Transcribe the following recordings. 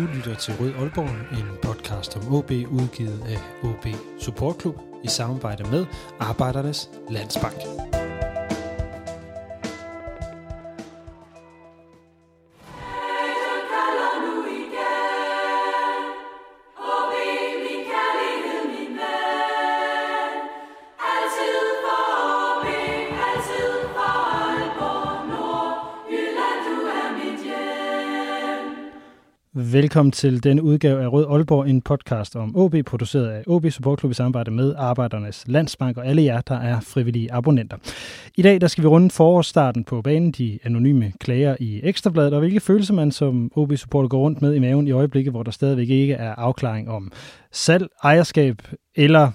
Du lytter til Rød Aalborg, en podcast om OB udgivet af OB Support Club i samarbejde med Arbejdernes Landsbank. Velkommen til den udgave af Rød Aalborg, en podcast om OB, produceret af OB Support Club i samarbejde med Arbejdernes Landsbank og alle jer, der er frivillige abonnenter. I dag der skal vi runde forårsstarten på banen, de anonyme klager i Ekstrabladet, og hvilke følelser man som OB-supporter går rundt med i maven i øjeblikket, hvor der stadigvæk ikke er afklaring om salg, ejerskab eller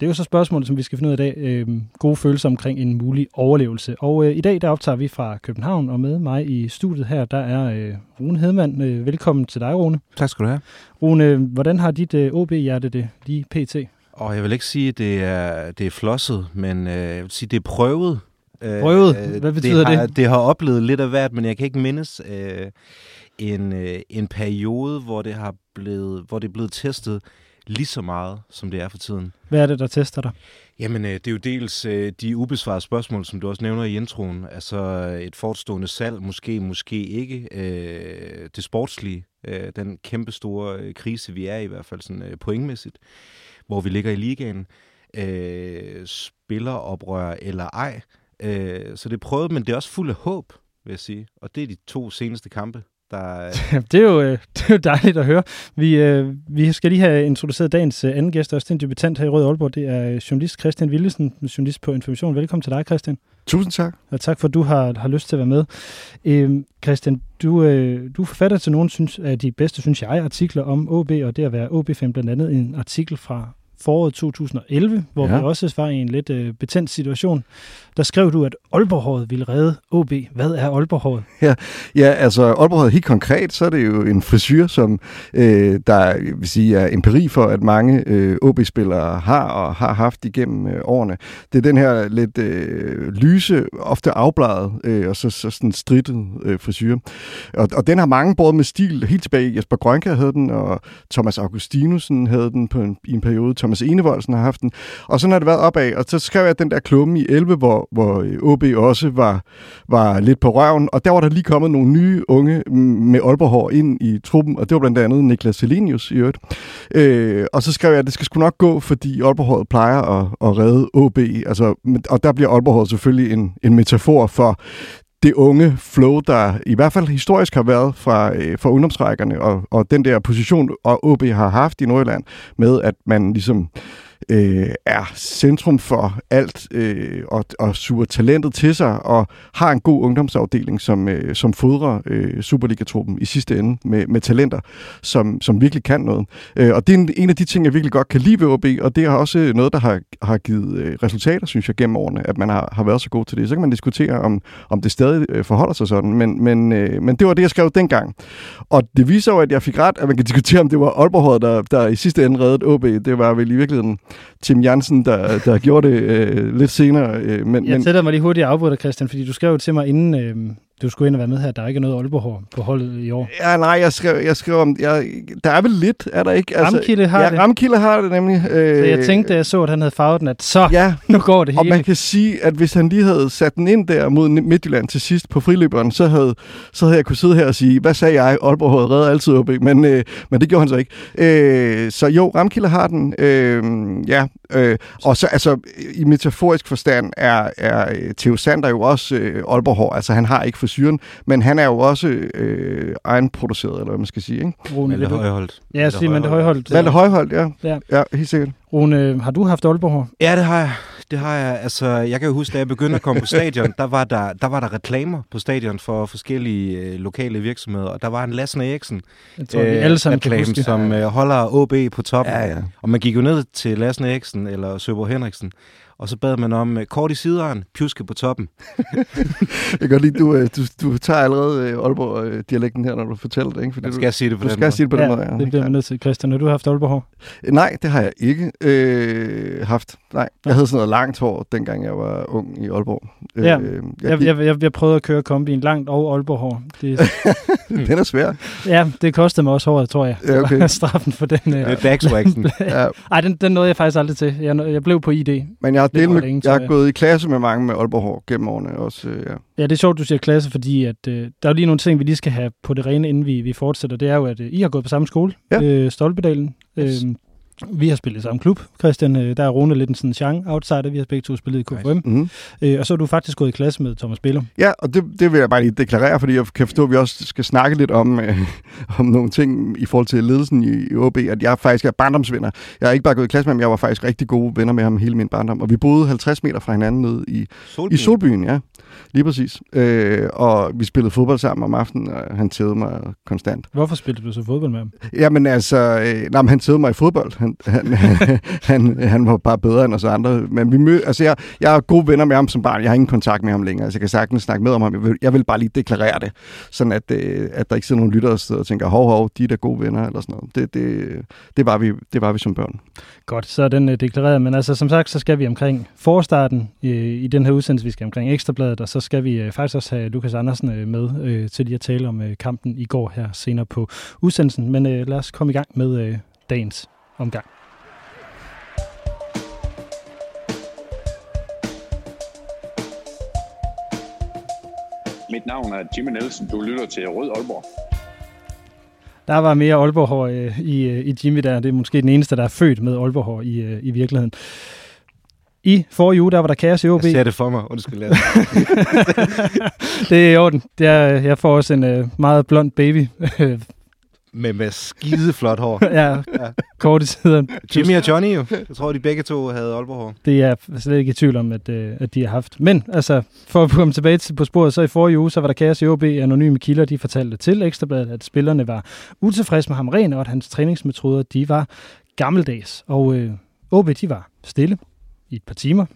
det er jo så spørgsmålet, som vi skal finde ud af i dag. Øh, gode følelser omkring en mulig overlevelse. Og øh, i dag, der optager vi fra København, og med mig i studiet her, der er øh, Rune Hedman. Øh, velkommen til dig, Rune. Tak skal du have. Rune, hvordan har dit øh, OB-hjerte det lige pt? Og jeg vil ikke sige, at det er, det er flosset, men øh, jeg vil sige, det er prøvet. Øh, prøvet? Hvad betyder det? Har, det? Det har oplevet lidt af hvert, men jeg kan ikke mindes øh, en, øh, en periode, hvor det, har blevet, hvor det er blevet testet lige så meget, som det er for tiden. Hvad er det, der tester dig? Jamen, øh, det er jo dels øh, de ubesvarede spørgsmål, som du også nævner i introen. Altså et fortstående salg, måske, måske ikke. Øh, det sportslige, den kæmpe store krise, vi er i, i hvert fald sådan pointmæssigt, hvor vi ligger i ligaen. Spilleroprør eller ej. Så det er prøvet, men det er også fuld af håb, vil jeg sige. Og det er de to seneste kampe. Der... det, er jo, øh, det er jo dejligt at høre. Vi, øh, vi skal lige have introduceret dagens øh, anden gæst, også en debutant her i Rød Aalborg. Det er journalist Christian Willesen, journalist på Information. Velkommen til dig, Christian. Tusind tak. Og tak for, at du har, har lyst til at være med. Øh, Christian, du, øh, du er forfatter til nogle synes, af de bedste, synes jeg, artikler om OB, og det at være OB-fan, blandt andet en artikel fra foråret 2011, hvor ja. vi også var i en lidt øh, betændt situation. Der skrev du, at Aalborghåret ville redde OB. Hvad er Aalborghåret? Ja, ja altså Aalborghåret helt konkret, så er det jo en frisyr, som øh, der vil sige, er empiri for, at mange øh, OB-spillere har og har haft igennem øh, årene. Det er den her lidt øh, lyse, ofte afbladet øh, og så, så sådan strittet øh, frisyr. Og, og den har mange både med stil. Helt tilbage, Jesper Grønke havde den, og Thomas Augustinusen havde den på en, i en periode. Thomas Enevoldsen har haft den. Og sådan har det været opad. Og så skrev jeg den der klumme i 11, hvor, hvor øh, OB også var, var lidt på røven. Og der var der lige kommet nogle nye unge med Aalborg ind i truppen, og det var blandt andet Niklas Selenius i øvrigt. Øh, og så skrev jeg, at det skal sgu nok gå, fordi Aalborg plejer at, at redde OB. Altså, og der bliver Aalborg selvfølgelig en, en metafor for det unge flow, der i hvert fald historisk har været fra, øh, fra ungdomsrækkerne, og, og den der position, og OB har haft i Nordjylland, med at man ligesom øh, er centrum for alt øh, og, og suger talentet til sig og har en god ungdomsafdeling, som, øh, som fodrer øh, Superliga-truppen i sidste ende med, med talenter, som, som virkelig kan noget. Øh, og det er en, en af de ting, jeg virkelig godt kan lide ved OB, og det er også noget, der har, har givet øh, resultater, synes jeg, gennem årene, at man har, har været så god til det. Så kan man diskutere, om, om det stadig øh, forholder sig sådan, men, men, øh, men det var det, jeg skrev dengang. Og det viser jo, at jeg fik ret, at man kan diskutere, om det var Aalborg, der, der i sidste ende reddede OB. Det var vel i virkeligheden Tim Jansen, der, der gjorde det øh, lidt senere. Øh, men, jeg sætter mig lige hurtigt afbryder, Christian, fordi du skrev til mig inden, øh, du skulle ind og være med her. Der er ikke noget Aalborg på holdet i år. Ja, nej, jeg skrev, jeg skrev om... Jeg, der er vel lidt, er der ikke? Altså, Ramkilde har ja, det. Ramkilde har det nemlig. Øh, så jeg tænkte, da jeg så, at han havde farvet den, at så, ja, nu går det hele. Og man kan sige, at hvis han lige havde sat den ind der mod Midtjylland til sidst på friløberen, så havde, så havde jeg kunne sidde her og sige, hvad sagde jeg? Aalborg havde reddet altid op, men, øh, men det gjorde han så ikke. Øh, så jo, Ramkilde har den. Øh, ja, øh, og så altså, i metaforisk forstand er, er Theo Sander jo også øh, Aalborg Altså han har ikke frisyren, men han er jo også øh, egenproduceret, eller hvad man skal sige. Ikke? Rune, Malte Højholdt. Ja, sige Malte Højholdt. Malte Højholdt, ja. ja. Ja, helt sikkert. Rune, har du haft Aalborg Ja, det har jeg. Det har jeg. Altså, jeg kan jo huske, da jeg begyndte at komme på stadion, der var der, der var der reklamer på stadion for forskellige øh, lokale virksomheder, og der var en Lassen Eriksen jeg tror, øh, alle sammen reklame, som øh, holder OB på toppen. Ja, ja. Og man gik jo ned til Lassen Eriksen eller Søborg Henriksen, og så bad man om øh, kort i sideren, pjuske på toppen. jeg kan godt lide, du, øh, du, du tager allerede øh, Aalborg-dialekten her, når du fortæller det. Ikke? Fordi skal du, sige det på du den skal måde. sige det på den ja, måde, ja. det bliver vi nødt til. Christian, har du haft Aalborg-hår? Nej, det har jeg ikke øh, haft. Nej, jeg havde sådan noget langt hår, dengang jeg var ung i Aalborg. Ja, øh, jeg, jeg, jeg, jeg prøvede at køre kombin langt og Aalborg-hår. Det, den er svær. ja, det kostede mig også håret, tror jeg. Ja, okay. Straffen for den. Øh, Det er backswaxen. Ja, Ej, den, den nåede jeg faktisk aldrig til. Jeg, jeg blev på ID. men jeg har, delt med, længe, jeg har jeg. gået i klasse med mange med Aalborg hår gennem årene også. Øh, ja. Ja, det er sjovt, du siger klasse, fordi at, øh, der er jo lige nogle ting, vi lige skal have på det rene, inden vi, vi fortsætter. Det er jo, at øh, I har gået på samme skole, Ja. øh, Stolpedalen. Yes. Øh, vi har spillet i samme klub, Christian. Øh, der er Rune lidt en sådan genre outsider. Vi har begge to spillet i KFM. Nice. Mm-hmm. Øh, og så er du faktisk gået i klasse med Thomas Billum. Ja, og det, det vil jeg bare lige deklarere, fordi jeg kan forstå, at vi også skal snakke lidt om, øh, om nogle ting i forhold til ledelsen i, i OB, at jeg faktisk er barndomsvenner. Jeg har ikke bare gået i klasse med ham, jeg var faktisk rigtig gode venner med ham hele min barndom, og vi boede 50 meter fra hinanden nede i, Solbyen. i Solbyen, ja. Lige præcis. Øh, og vi spillede fodbold sammen om aftenen, og han tævede mig konstant. Hvorfor spillede du så fodbold med ham? Jamen altså, øh, nej, men han tævede mig i fodbold. Han, han, han, han var bare bedre end os andre. Men vi mød, altså jeg, jeg er gode venner med ham som barn. Jeg har ingen kontakt med ham længere. Altså jeg kan sagtens snakke med om ham. Jeg vil, jeg vil bare lige deklarere det. Sådan at, øh, at der ikke sidder nogen lyttere og og tænker, hov, hov, de er da gode venner eller sådan noget. Det, det, det, var, vi, det var vi som børn. Godt, så er den øh, deklareret. Men altså, som sagt, så skal vi omkring forstarten øh, i den her udsendelse. Vi skal omkring Ekstrabladet, og så skal vi øh, faktisk også have Lukas Andersen øh, med øh, til lige at tale om øh, kampen i går her senere på udsendelsen. Men øh, lad os komme i gang med øh, dagens omgang. Mit navn er Jimmy Nielsen. Du lytter til Rød Aalborg. Der var mere Aalborg øh, i, øh, i Jimmy der. Det er måske den eneste, der er født med Aalborg i, øh, i virkeligheden. I forrige uge, der var der kaos i OB. Jeg ser det for mig. Undskyld. Lasse. det er i orden. Det er, jeg får også en øh, meget blond baby. Med, med skide flot hår. ja, ja, kort i siden. Jimmy og Johnny jo. Jeg tror, de begge to havde Aalborg hår. Det er jeg slet ikke i tvivl om, at, øh, at de har haft. Men altså, for at komme tilbage til, på sporet, så i forrige uge, så var der kaos i OB. Anonyme kilder, de fortalte til Ekstrabladet, at spillerne var utilfredse med ham ren, og at hans træningsmetoder, de var gammeldags. Og øh, OB, de var stille i et par timer.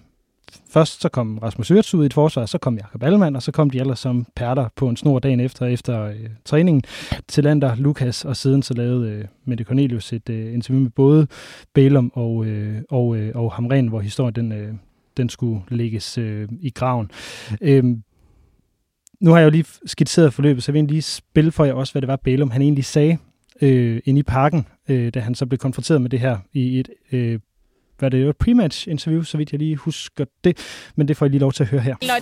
Først så kom Rasmus Ørts ud i et forsvar, så kom Jakob Allemann, og så kom de ellers som perter på en snor dagen efter, efter øh, træningen til Lander, Lukas, og siden så lavede øh, Mette Cornelius et øh, interview med både Bælum og, øh, og, øh, og Hamren, hvor historien den, øh, den skulle lægges øh, i graven. Øh, nu har jeg jo lige skitseret forløbet, så jeg vil lige spille for jer også, hvad det var, Bælum han egentlig sagde øh, inde i parken, øh, da han så blev konfronteret med det her i et øh, hvad det jo et pre-match interview, så vidt jeg lige husker det, men det får jeg lige lov til at høre her. Når,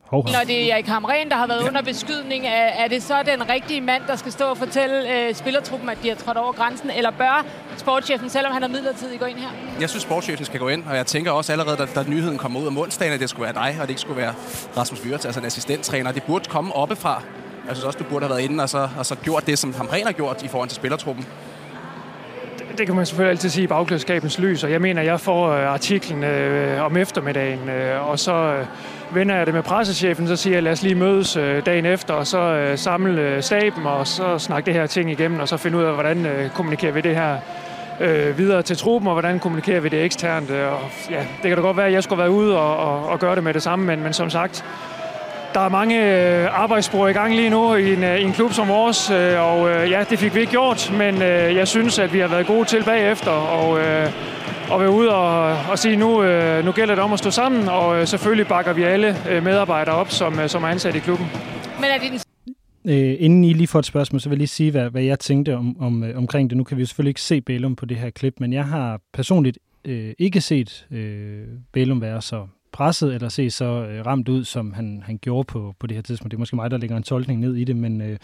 hov, når det er Erik Hamren, der har været under beskydning, er, er det så den rigtige mand, der skal stå og fortælle øh, spillertruppen, at de har trådt over grænsen, eller bør sportschefen, selvom han er midlertidigt, gå ind her? Jeg synes, sportschefen skal gå ind, og jeg tænker også allerede, da, da nyheden kom ud om onsdagen, at det skulle være dig, og det ikke skulle være Rasmus Wirtz, altså en assistenttræner. Det burde komme oppefra. Jeg synes også, du burde have været inde og så, og så gjort det, som Hamren har gjort i forhold til spillertruppen det kan man selvfølgelig altid sige i bagklodskabens lys, og jeg mener, jeg får øh, artiklen øh, om eftermiddagen, øh, og så øh, vender jeg det med pressechefen, så siger jeg, lad os lige mødes øh, dagen efter, og så øh, samle øh, staben, og så snakke det her ting igennem, og så finde ud af, hvordan øh, kommunikerer vi det her øh, videre til truppen, og hvordan kommunikerer vi det eksternt. Øh, og, ja, det kan da godt være, at jeg skulle være ude og, og, og gøre det med det samme, men, men som sagt, der er mange øh, arbejdsspor i gang lige nu i en, øh, i en klub som vores, øh, og ja, det fik vi ikke gjort, men jeg synes, at vi har været gode til bagefter, og, og være ude og, og sige, nu, nu gælder det om at stå sammen, og selvfølgelig bakker vi alle medarbejdere op, som, som er ansat i klubben. Men er det den Øh, inden I lige får et spørgsmål, så vil jeg lige sige, hvad, hvad jeg tænkte om, om, øh, omkring det. Nu kan vi jo selvfølgelig ikke se Bælum på det her klip, men jeg har personligt øh, ikke set øh, Bælum være så presset eller se så øh, ramt ud, som han, han gjorde på, på det her tidspunkt. Det er måske mig, der lægger en tolkning ned i det, men øh,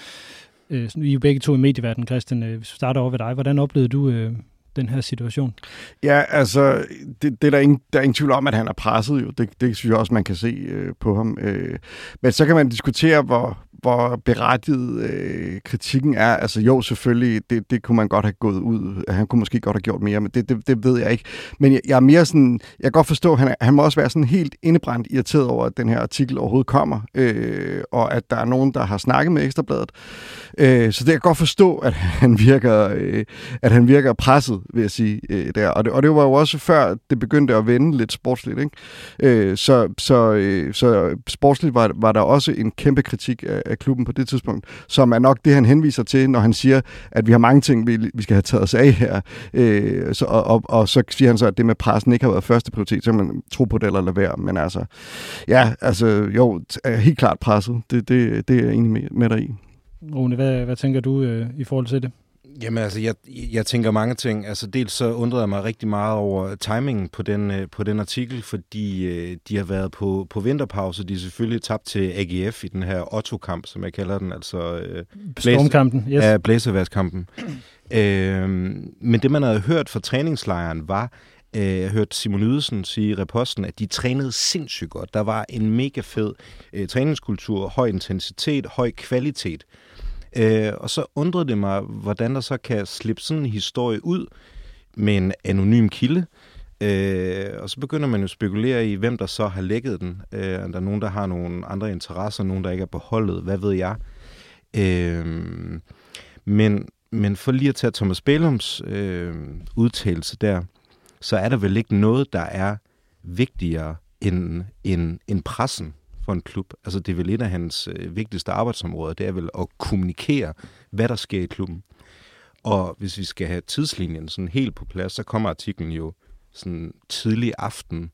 øh, vi er jo begge to i medieverdenen, Christian. Øh, hvis vi starter over ved dig, hvordan oplevede du øh, den her situation? Ja, altså, det, det er der, ingen, der er ingen tvivl om, at han er presset jo. Det, det synes jeg også, man kan se øh, på ham. Øh, men så kan man diskutere, hvor, hvor berettiget øh, kritikken er. Altså jo, selvfølgelig, det, det kunne man godt have gået ud. Han kunne måske godt have gjort mere, men det, det, det ved jeg ikke. Men jeg, jeg er mere sådan, jeg kan godt forstå, at han, han må også være sådan helt indebrændt irriteret over, at den her artikel overhovedet kommer, øh, og at der er nogen, der har snakket med Ekstrabladet. Øh, så det jeg kan godt forstå, at han virker, øh, at han virker presset, vil jeg sige, øh, der. Og det, og det var jo også før, det begyndte at vende lidt sportsligt, ikke? Øh, så, så, øh, så sportsligt var, var der også en kæmpe kritik af, af klubben på det tidspunkt, som er nok det, han henviser til, når han siger, at vi har mange ting, vi, vi skal have taget os af her. Øh, så, og, og, og så siger han så, at det med pressen ikke har været første prioritet, så man tro på det eller lade være. Men altså, ja, altså jo, helt klart presset. Det, det, det er jeg enig med, med dig i. Rune, hvad, hvad tænker du øh, i forhold til det? Jamen altså, jeg, jeg tænker mange ting. Altså dels så undrede jeg mig rigtig meget over timingen på den, øh, på den artikel, fordi øh, de har været på, på vinterpause. De er selvfølgelig tabt til AGF i den her Otto-kamp, som jeg kalder den. Altså, øh, Stormkampen, yes. Ja, blæserværskampen. øh, men det, man havde hørt fra træningslejren, var, øh, jeg hørte Simon Ydelsen sige i reposten, at de trænede sindssygt godt. Der var en mega fed øh, træningskultur, høj intensitet, høj kvalitet. Øh, og så undrede det mig, hvordan der så kan slippe sådan en historie ud med en anonym kilde. Øh, og så begynder man jo at spekulere i, hvem der så har lækket den. Øh, der er nogen, der har nogle andre interesser, nogen, der ikke er på holdet, hvad ved jeg. Øh, men, men for lige at tage Thomas Bellums øh, udtalelse der, så er der vel ikke noget, der er vigtigere end, end, end pressen for en klub. Altså det er vel et af hans øh, vigtigste arbejdsområder, det er vel at kommunikere, hvad der sker i klubben. Og hvis vi skal have tidslinjen sådan helt på plads, så kommer artiklen jo sådan tidlig aften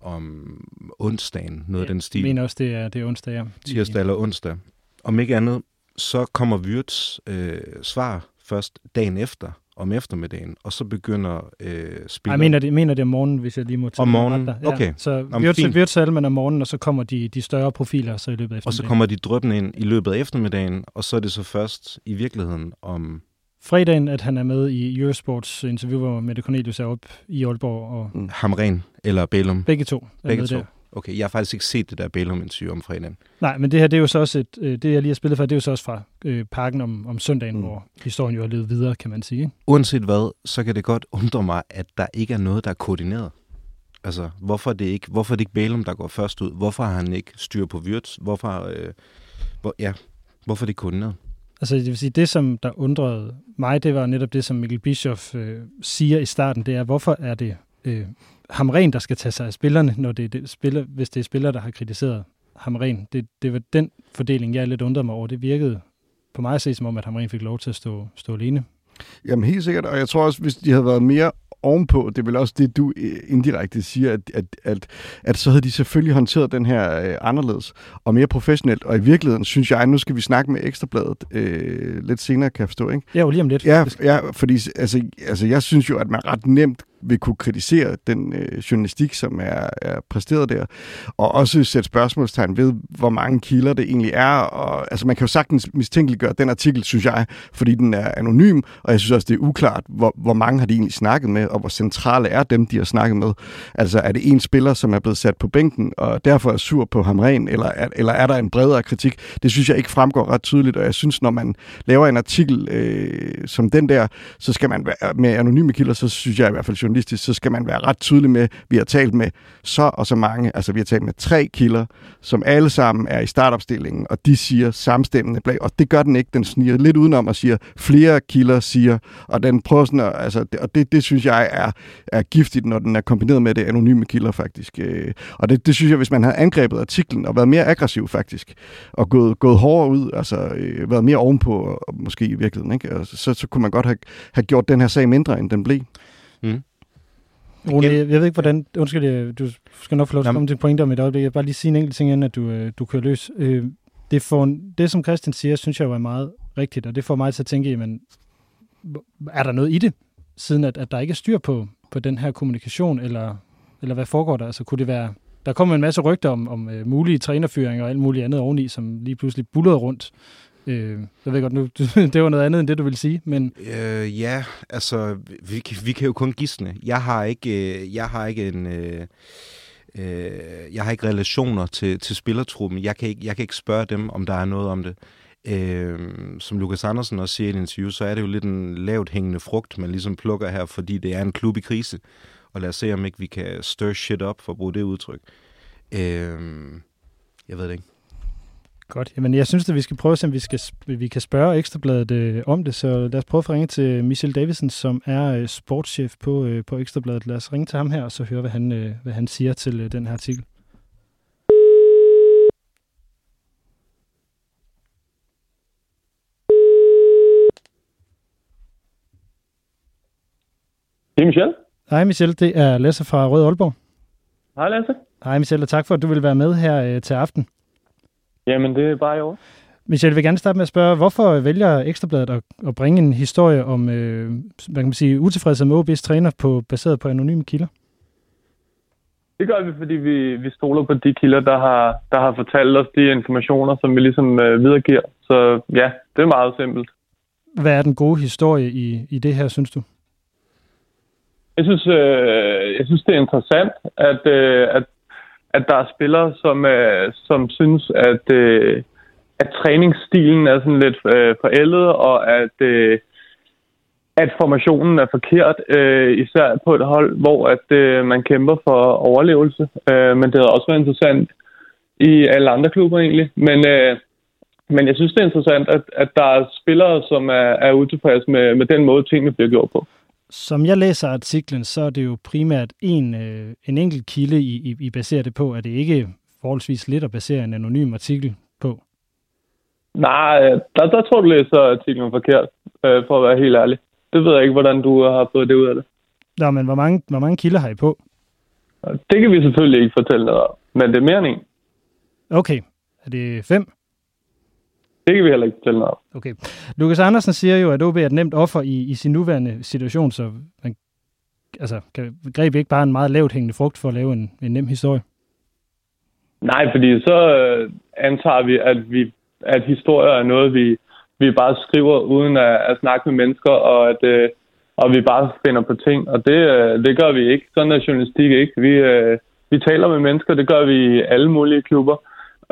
om onsdagen, noget af den stil. Jeg mener også, det er, det er onsdag, ja. Tirsdag eller onsdag. Om ikke andet, så kommer Wirtz øh, svar først dagen efter, om eftermiddagen, og så begynder øh, spillet... Jeg mener det, mener det om morgenen, hvis jeg lige må tage Om morgenen? Ja, okay. Så Salman om morgenen, og så kommer de, de større profiler så i løbet af eftermiddagen. Og så kommer de drøbende ind i løbet af eftermiddagen, og så er det så først i virkeligheden om... Fredagen, at han er med i Eurosports interview, hvor Mette Cornelius er op i Aalborg. Og... Hamren eller Bælum? Begge to Begge to. der. Okay, jeg har faktisk ikke set det der Bellum-interview om fredagen. Nej, men det her, det er jo så også et, øh, det jeg lige har spillet for, det er jo så også fra øh, parken om, om søndagen, mm. hvor historien jo har levet videre, kan man sige. Uanset hvad, så kan det godt undre mig, at der ikke er noget, der er koordineret. Altså, hvorfor er det ikke, hvorfor er det ikke Bellum, der går først ud? Hvorfor har han ikke styr på Wirtz? Hvorfor, øh, hvor, ja, hvorfor er det koordineret? Altså, det vil sige, det som der undrede mig, det var netop det, som Mikkel Bischoff øh, siger i starten, det er, hvorfor er det øh, Hamren, der skal tage sig af spillerne, når det er det, spiller, hvis det er spillere, der har kritiseret Hamren. Det, det var den fordeling, jeg lidt undrede mig over. Det virkede på mig at se som om, at Hamren fik lov til at stå, stå alene. Jamen helt sikkert, og jeg tror også, hvis de havde været mere ovenpå, det er vel også det, du øh, indirekte siger, at, at, at, at så havde de selvfølgelig håndteret den her øh, anderledes og mere professionelt, og i virkeligheden synes jeg, nu skal vi snakke med Ekstrabladet øh, lidt senere, kan jeg forstå, ikke? Ja, jo lige om lidt. Ja, ja fordi altså, altså, jeg synes jo, at man ret nemt vil kunne kritisere den øh, journalistik, som er, er præsteret der, og også sætte spørgsmålstegn ved, hvor mange kilder det egentlig er. Og, altså, man kan jo sagtens mistænkeliggøre den artikel, synes jeg, fordi den er anonym, og jeg synes også, det er uklart, hvor, hvor mange har de egentlig snakket med, og hvor centrale er dem, de har snakket med. Altså, er det en spiller, som er blevet sat på bænken, og derfor er sur på ham ren, eller er, eller er der en bredere kritik? Det synes jeg ikke fremgår ret tydeligt, og jeg synes, når man laver en artikel øh, som den der, så skal man være med anonyme kilder, så synes jeg i hvert fald, journalistisk, så skal man være ret tydelig med, vi har talt med så og så mange, altså vi har talt med tre kilder, som alle sammen er i startopstillingen, og de siger samstemmende blag, og det gør den ikke, den sniger lidt udenom og siger, flere kilder siger, og den prøver sådan, at, altså, og det, det synes jeg er, er giftigt, når den er kombineret med det anonyme kilder faktisk. Øh, og det, det synes jeg, hvis man havde angrebet artiklen og været mere aggressiv faktisk, og gået, gået hårdere ud, altså øh, været mere ovenpå, måske i virkeligheden, ikke? Altså, så, så kunne man godt have, have gjort den her sag mindre, end den blev. Rune, jeg, jeg ved ikke, hvordan... Undskyld, du skal nok få lov til at komme til pointer om et øjeblik. Jeg vil bare lige sige en enkelt ting, inden at du, øh, du kører løs. Øh, det, får, det, som Christian siger, synes jeg jo er meget rigtigt, og det får mig til at tænke, jamen, er der noget i det, siden at, at der ikke er styr på, på den her kommunikation, eller, eller hvad foregår der? Altså, kunne det være... Der kommer en masse rygter om, om uh, mulige trænerfyringer og alt muligt andet oveni, som lige pludselig bullerede rundt. Øh, jeg ved godt, nu, det var noget andet end det, du ville sige, men... Øh, ja, altså, vi, vi kan jo kun gisne. Jeg har ikke, øh, jeg har ikke en... Øh, Øh, jeg har ikke relationer til, til spillertruppen. Jeg kan, ikke, jeg kan ikke spørge dem, om der er noget om det. Øh, som Lukas Andersen også siger i et interview, så er det jo lidt en lavt hængende frugt, man ligesom plukker her, fordi det er en klub i krise. Og lad os se, om ikke vi kan stir shit op, for at bruge det udtryk. Øh, jeg ved det ikke. Godt. Jamen, jeg synes, at vi skal prøve at se, om vi, skal, vi kan spørge Ekstrabladet øh, om det. Så lad os prøve at ringe til Michel Davison, som er øh, sportschef på, øh, på Ekstrabladet. Lad os ringe til ham her, og så høre, hvad han, øh, hvad han siger til øh, den her artikel. Det er Michel. Hej Michel, det er Lasse fra Rød Aalborg. Hej Lasse. Hej Michel, og tak for, at du vil være med her øh, til aften. Jamen, det er bare i år. Michel, jeg vil gerne starte med at spørge, hvorfor vælger Ekstrabladet at, at bringe en historie om, øh, hvad kan man sige, utilfredshed med OB's træner på, baseret på anonyme kilder? Det gør vi, fordi vi, vi stoler på de kilder, der har, der har fortalt os de informationer, som vi ligesom øh, videregiver. Så ja, det er meget simpelt. Hvad er den gode historie i, i det her, synes du? Jeg synes, øh, jeg synes det er interessant, at, øh, at, at der er spillere, som, øh, som synes, at, øh, at træningsstilen er sådan lidt øh, forældet, og at, øh, at formationen er forkert, øh, især på et hold, hvor at øh, man kæmper for overlevelse. Øh, men det har også været interessant i alle andre klubber egentlig. Men, øh, men jeg synes, det er interessant, at, at der er spillere, som er, er utilfredse med, med den måde, tingene bliver gjort på. Som jeg læser artiklen, så er det jo primært en, øh, en enkelt kilde, I, I, I baserer det på. Er det ikke forholdsvis lidt at basere en anonym artikel på? Nej, der, der tror du læser artiklen forkert, øh, for at være helt ærlig. Det ved jeg ikke, hvordan du har fået det ud af det. Nå, men hvor mange, hvor mange kilder har I på? Det kan vi selvfølgelig ikke fortælle noget om, men det er mere end en. Okay. Er det fem? Det kan vi heller ikke fortælle noget om. Okay. Lukas Andersen siger jo, at OB er et nemt offer i, i sin nuværende situation, så man, altså, kan, greb ikke bare en meget lavt hængende frugt for at lave en, en nem historie? Nej, fordi så øh, antager vi, at, vi, at historier er noget, vi, vi bare skriver uden at, at snakke med mennesker, og at øh, og vi bare finder på ting. Og det, øh, det gør vi ikke. Sådan er journalistik ikke. Vi, øh, vi taler med mennesker, det gør vi i alle mulige klubber.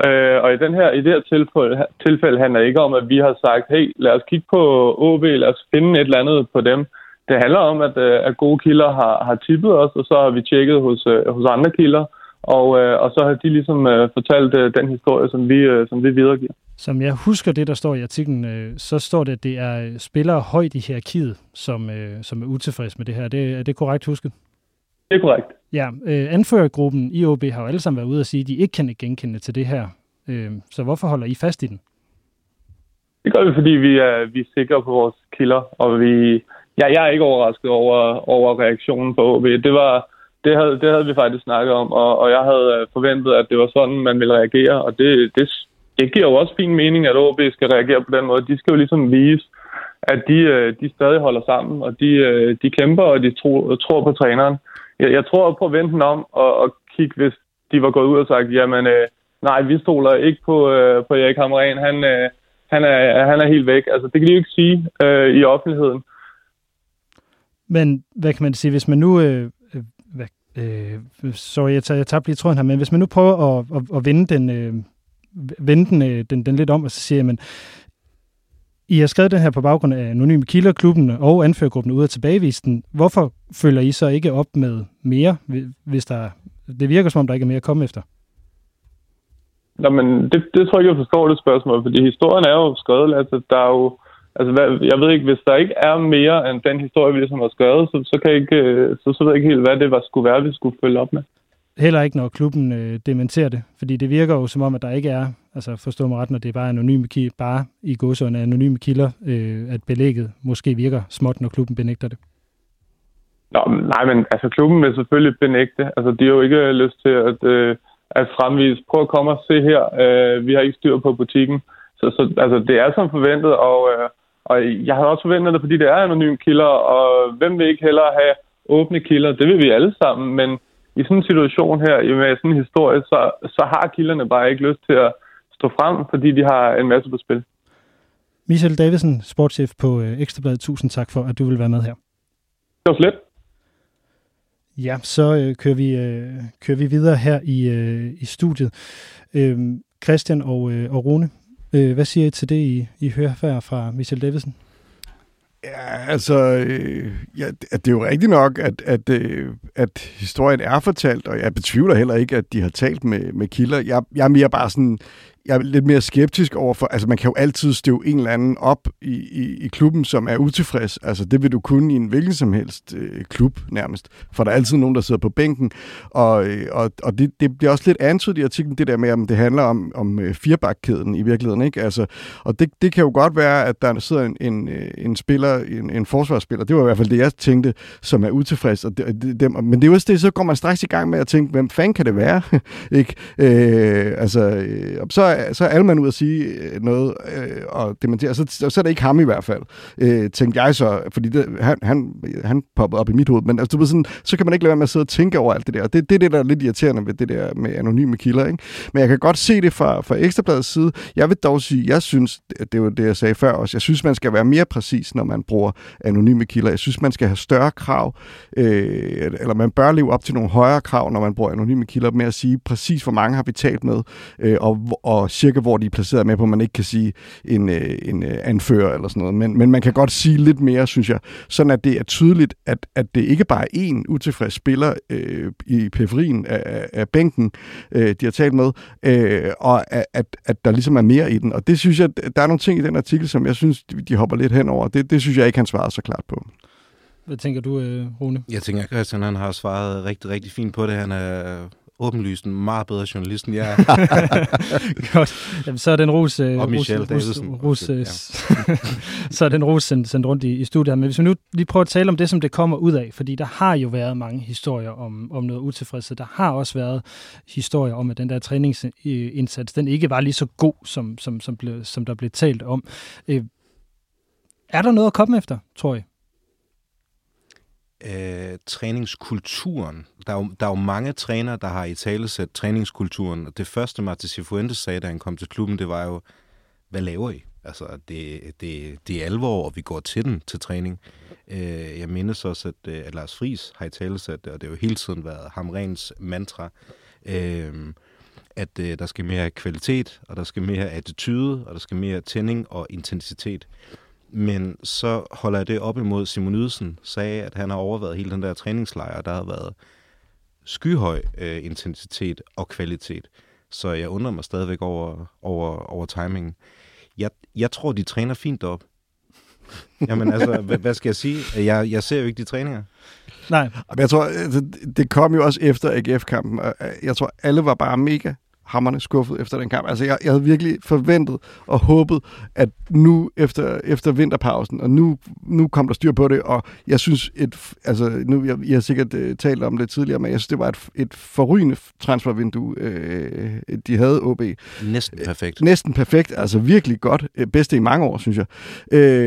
Øh, og i, den her, i det her tilfælde, tilfælde handler det ikke om, at vi har sagt, hey, lad os kigge på OB, lad os finde et eller andet på dem. Det handler om, at, øh, at gode kilder har, har tippet os, og så har vi tjekket hos, øh, hos andre kilder, og, øh, og så har de ligesom øh, fortalt øh, den historie, som vi, øh, som vi videregiver. Som jeg husker det, der står i artiklen, øh, så står det, at det er spillere højt i hierarkiet, som, øh, som er utilfreds med det her. Det, er det korrekt husket? Det er korrekt. Ja, øh, anførergruppen i OB har jo alle sammen været ude og sige, at de ikke kan genkende til det her. Øh, så hvorfor holder I fast i den? Det gør vi, fordi vi er, vi er sikre på vores kilder, og vi, ja, jeg er ikke overrasket over, over reaktionen på OB. Det, var, det, havde, det havde vi faktisk snakket om, og, og jeg havde øh, forventet, at det var sådan, man ville reagere, og det, det, det giver jo også fin mening, at OB skal reagere på den måde. De skal jo ligesom vise, at de, øh, de stadig holder sammen, og de, øh, de kæmper, og de tro, tror på træneren jeg, jeg tror på at vente den om og, og kigge, hvis de var gået ud og sagt, jamen øh, nej, vi stoler ikke på, øh, på Erik Hamren. Han, øh, han, er, han er helt væk. Altså, det kan de jo ikke sige øh, i offentligheden. Men hvad kan man sige, hvis man nu... Øh, øh hvad, øh, sorry, jeg, tager, jeg tabte lige tråden her, men hvis man nu prøver at, at, at vende den... Øh, vende den, øh, den, den lidt om, og så siger man, i har skrevet den her på baggrund af anonyme kilder, klubben og anførergruppen ud af tilbagevisten. Hvorfor følger I så ikke op med mere, hvis der... Det virker som om, der ikke er mere at komme efter. Nå, men det, det tror jeg ikke, jeg forstår det spørgsmål, fordi historien er jo skrevet, altså der er jo... Altså, hvad, jeg ved ikke, hvis der ikke er mere end den historie, vi ligesom har skrevet, så, så, kan jeg ikke, øh, så, så ved jeg ikke helt, hvad det var, skulle være, vi skulle følge op med. Heller ikke, når klubben øh, dementerer det, fordi det virker jo som om, at der ikke er Altså forstå mig ret, når det er bare anonyme kilder, bare i godsøjne anonyme kilder, øh, at belægget måske virker småt, når klubben benægter det. Nå, nej, men altså klubben vil selvfølgelig benægte. Altså de har jo ikke lyst til at, øh, at fremvise. Prøv at komme og se her. Øh, vi har ikke styr på butikken. Så, så altså, det er som forventet, og, øh, og jeg har også forventet det, fordi det er anonyme kilder, og hvem vil ikke hellere have åbne kilder? Det vil vi alle sammen, men i sådan en situation her, med sådan en historie, så, så har kilderne bare ikke lyst til at, stå frem, fordi de har en masse på spil. Michel Davidsen, sportschef på øh, Ekstrabladet. Tusind tak for, at du vil være med her. Det var slet. Ja, så øh, kører, vi, øh, kører vi videre her i, øh, i studiet. Øh, Christian og, øh, og Rune, øh, hvad siger I til det, I, I hører her fra Michel Davidsen? Ja, altså, øh, ja, det er jo rigtigt nok, at, at, øh, at historien er fortalt, og jeg betvivler heller ikke, at de har talt med, med kilder. Jeg, jeg er mere bare sådan, jeg er lidt mere skeptisk overfor, altså man kan jo altid støve en eller anden op i, i, i klubben, som er utilfreds. Altså det vil du kunne i en hvilken som helst øh, klub nærmest, for der er altid nogen, der sidder på bænken, og, øh, og, og det, det bliver også lidt antydet i artiklen, det der med, om det handler om, om øh, firebakkæden i virkeligheden, ikke? Altså, og det, det kan jo godt være, at der sidder en, en, øh, en spiller, en, en forsvarsspiller, det var i hvert fald det, jeg tænkte, som er utilfreds, og det, det, men det er jo det, så går man straks i gang med at tænke, hvem fanden kan det være? ikke? Øh, altså, øh, så så er Alman ud at sige øh, noget øh, og dementere, så, så er det ikke ham i hvert fald, øh, tænkte jeg så, fordi det, han, han, han poppede op i mit hoved, men altså, du ved sådan, så kan man ikke lade være med at sidde og tænke over alt det der, det, det er det, der er lidt irriterende ved det der med anonyme kilder, ikke? Men jeg kan godt se det fra, fra Ekstrabladets side. Jeg vil dog sige, jeg synes, det var det, jeg sagde før også, jeg synes, man skal være mere præcis, når man bruger anonyme kilder. Jeg synes, man skal have større krav, øh, eller man bør leve op til nogle højere krav, når man bruger anonyme kilder, med at sige præcis, hvor mange har vi talt med, øh, og, og cirka hvor de er placeret med på, man ikke kan sige en, øh, en øh, anfører eller sådan noget. Men, men man kan godt sige lidt mere, synes jeg, sådan at det er tydeligt, at, at det ikke bare er én utilfreds spiller øh, i periferien af, af bænken, øh, de har talt med, øh, og at, at der ligesom er mere i den. Og det synes jeg, der er nogle ting i den artikel, som jeg synes, de hopper lidt henover. Det, det synes jeg ikke, han svarede så klart på. Hvad tænker du, Rune? Jeg tænker, at Christian han har svaret rigtig, rigtig fint på det. Han er åbenlyst en meget bedre journalist, end jeg. Godt. Jamen, så er den ros, og ros, Michel ros, Davidsen. Ros, ja. så er den ros sendt, sendt rundt i, i studiet. Men hvis vi nu lige prøver at tale om det, som det kommer ud af, fordi der har jo været mange historier om, om noget utilfredshed. Der har også været historier om, at den der træningsindsats, den ikke var lige så god, som, som, som, blev, som der blev talt om. Øh, er der noget at komme efter, tror jeg? Øh, træningskulturen. Der er, jo, der er jo mange trænere, der har i tale sat træningskulturen. Det første, Martin Cifuentes sagde, da han kom til klubben, det var jo, hvad laver I? Altså, det, det, det er alvor, og vi går til den til træning. Øh, jeg mindes også, at, øh, at Lars Friis har i tale sat det, og det har jo hele tiden været Hamrens mantra, øh, at øh, der skal mere kvalitet, og der skal mere attitude, og der skal mere tænding og intensitet. Men så holder jeg det op imod Simon Ydelsen, sagde, at han har overvejet hele den der træningslejr, der har været skyhøj øh, intensitet og kvalitet. Så jeg undrer mig stadigvæk over, over, over timingen. Jeg, jeg tror, de træner fint op. Jamen altså, hvad, hvad skal jeg sige? Jeg, jeg ser jo ikke de træninger. Nej. Jeg tror, altså, det kom jo også efter AGF-kampen. Jeg tror, alle var bare mega hammerne skuffet efter den kamp. Altså, jeg, jeg havde virkelig forventet og håbet, at nu efter, efter vinterpausen, og nu, nu kom der styr på det, og jeg synes, et, altså, nu, jeg, jeg har sikkert uh, talt om det tidligere, men jeg synes, det var et, et forrygende transfervindue, uh, de havde OB. Næsten perfekt. Næsten perfekt, altså virkelig godt. Bedste i mange år, synes jeg.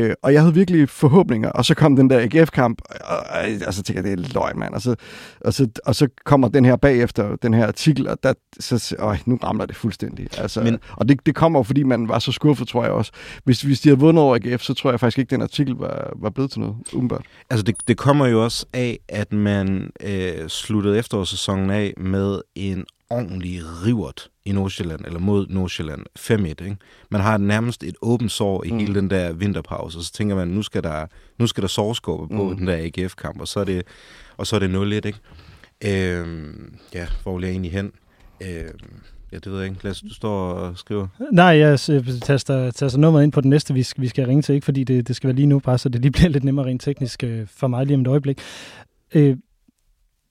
Uh, og jeg havde virkelig forhåbninger, og så kom den der AGF-kamp, og, og, og så tænker jeg, det er løgn, mand. Og så, og, så, og så kommer den her bagefter, den her artikel, og der, så, øh, nu ramler det fuldstændig. Altså, Men, og det, det kommer jo, fordi man var så skuffet, tror jeg også. Hvis, hvis de havde vundet over AGF, så tror jeg faktisk ikke, den artikel var, var blevet til noget, umiddelbart. Altså, det, det kommer jo også af, at man øh, sluttede efterårssæsonen af med en ordentlig rivert i Nordsjælland, eller mod Nordsjælland 5-1. Ikke? Man har nærmest et åbent sår i mm. hele den der vinterpause, og så tænker man, nu skal der, nu skal der sårskåbe på mm. den der AGF-kamp, og så er det, og så er det 0-1. Ikke? Øhm, ja, hvor vil jeg egentlig hen? Øhm, Ja, det ved jeg ikke. Lad os, du står og skriver. Nej, jeg taster, taster nummeret ind på den næste, vi skal, vi skal ringe til. Ikke fordi det, det skal være lige nu, bare så det lige bliver lidt nemmere rent teknisk øh, for mig lige om et øjeblik. Øh,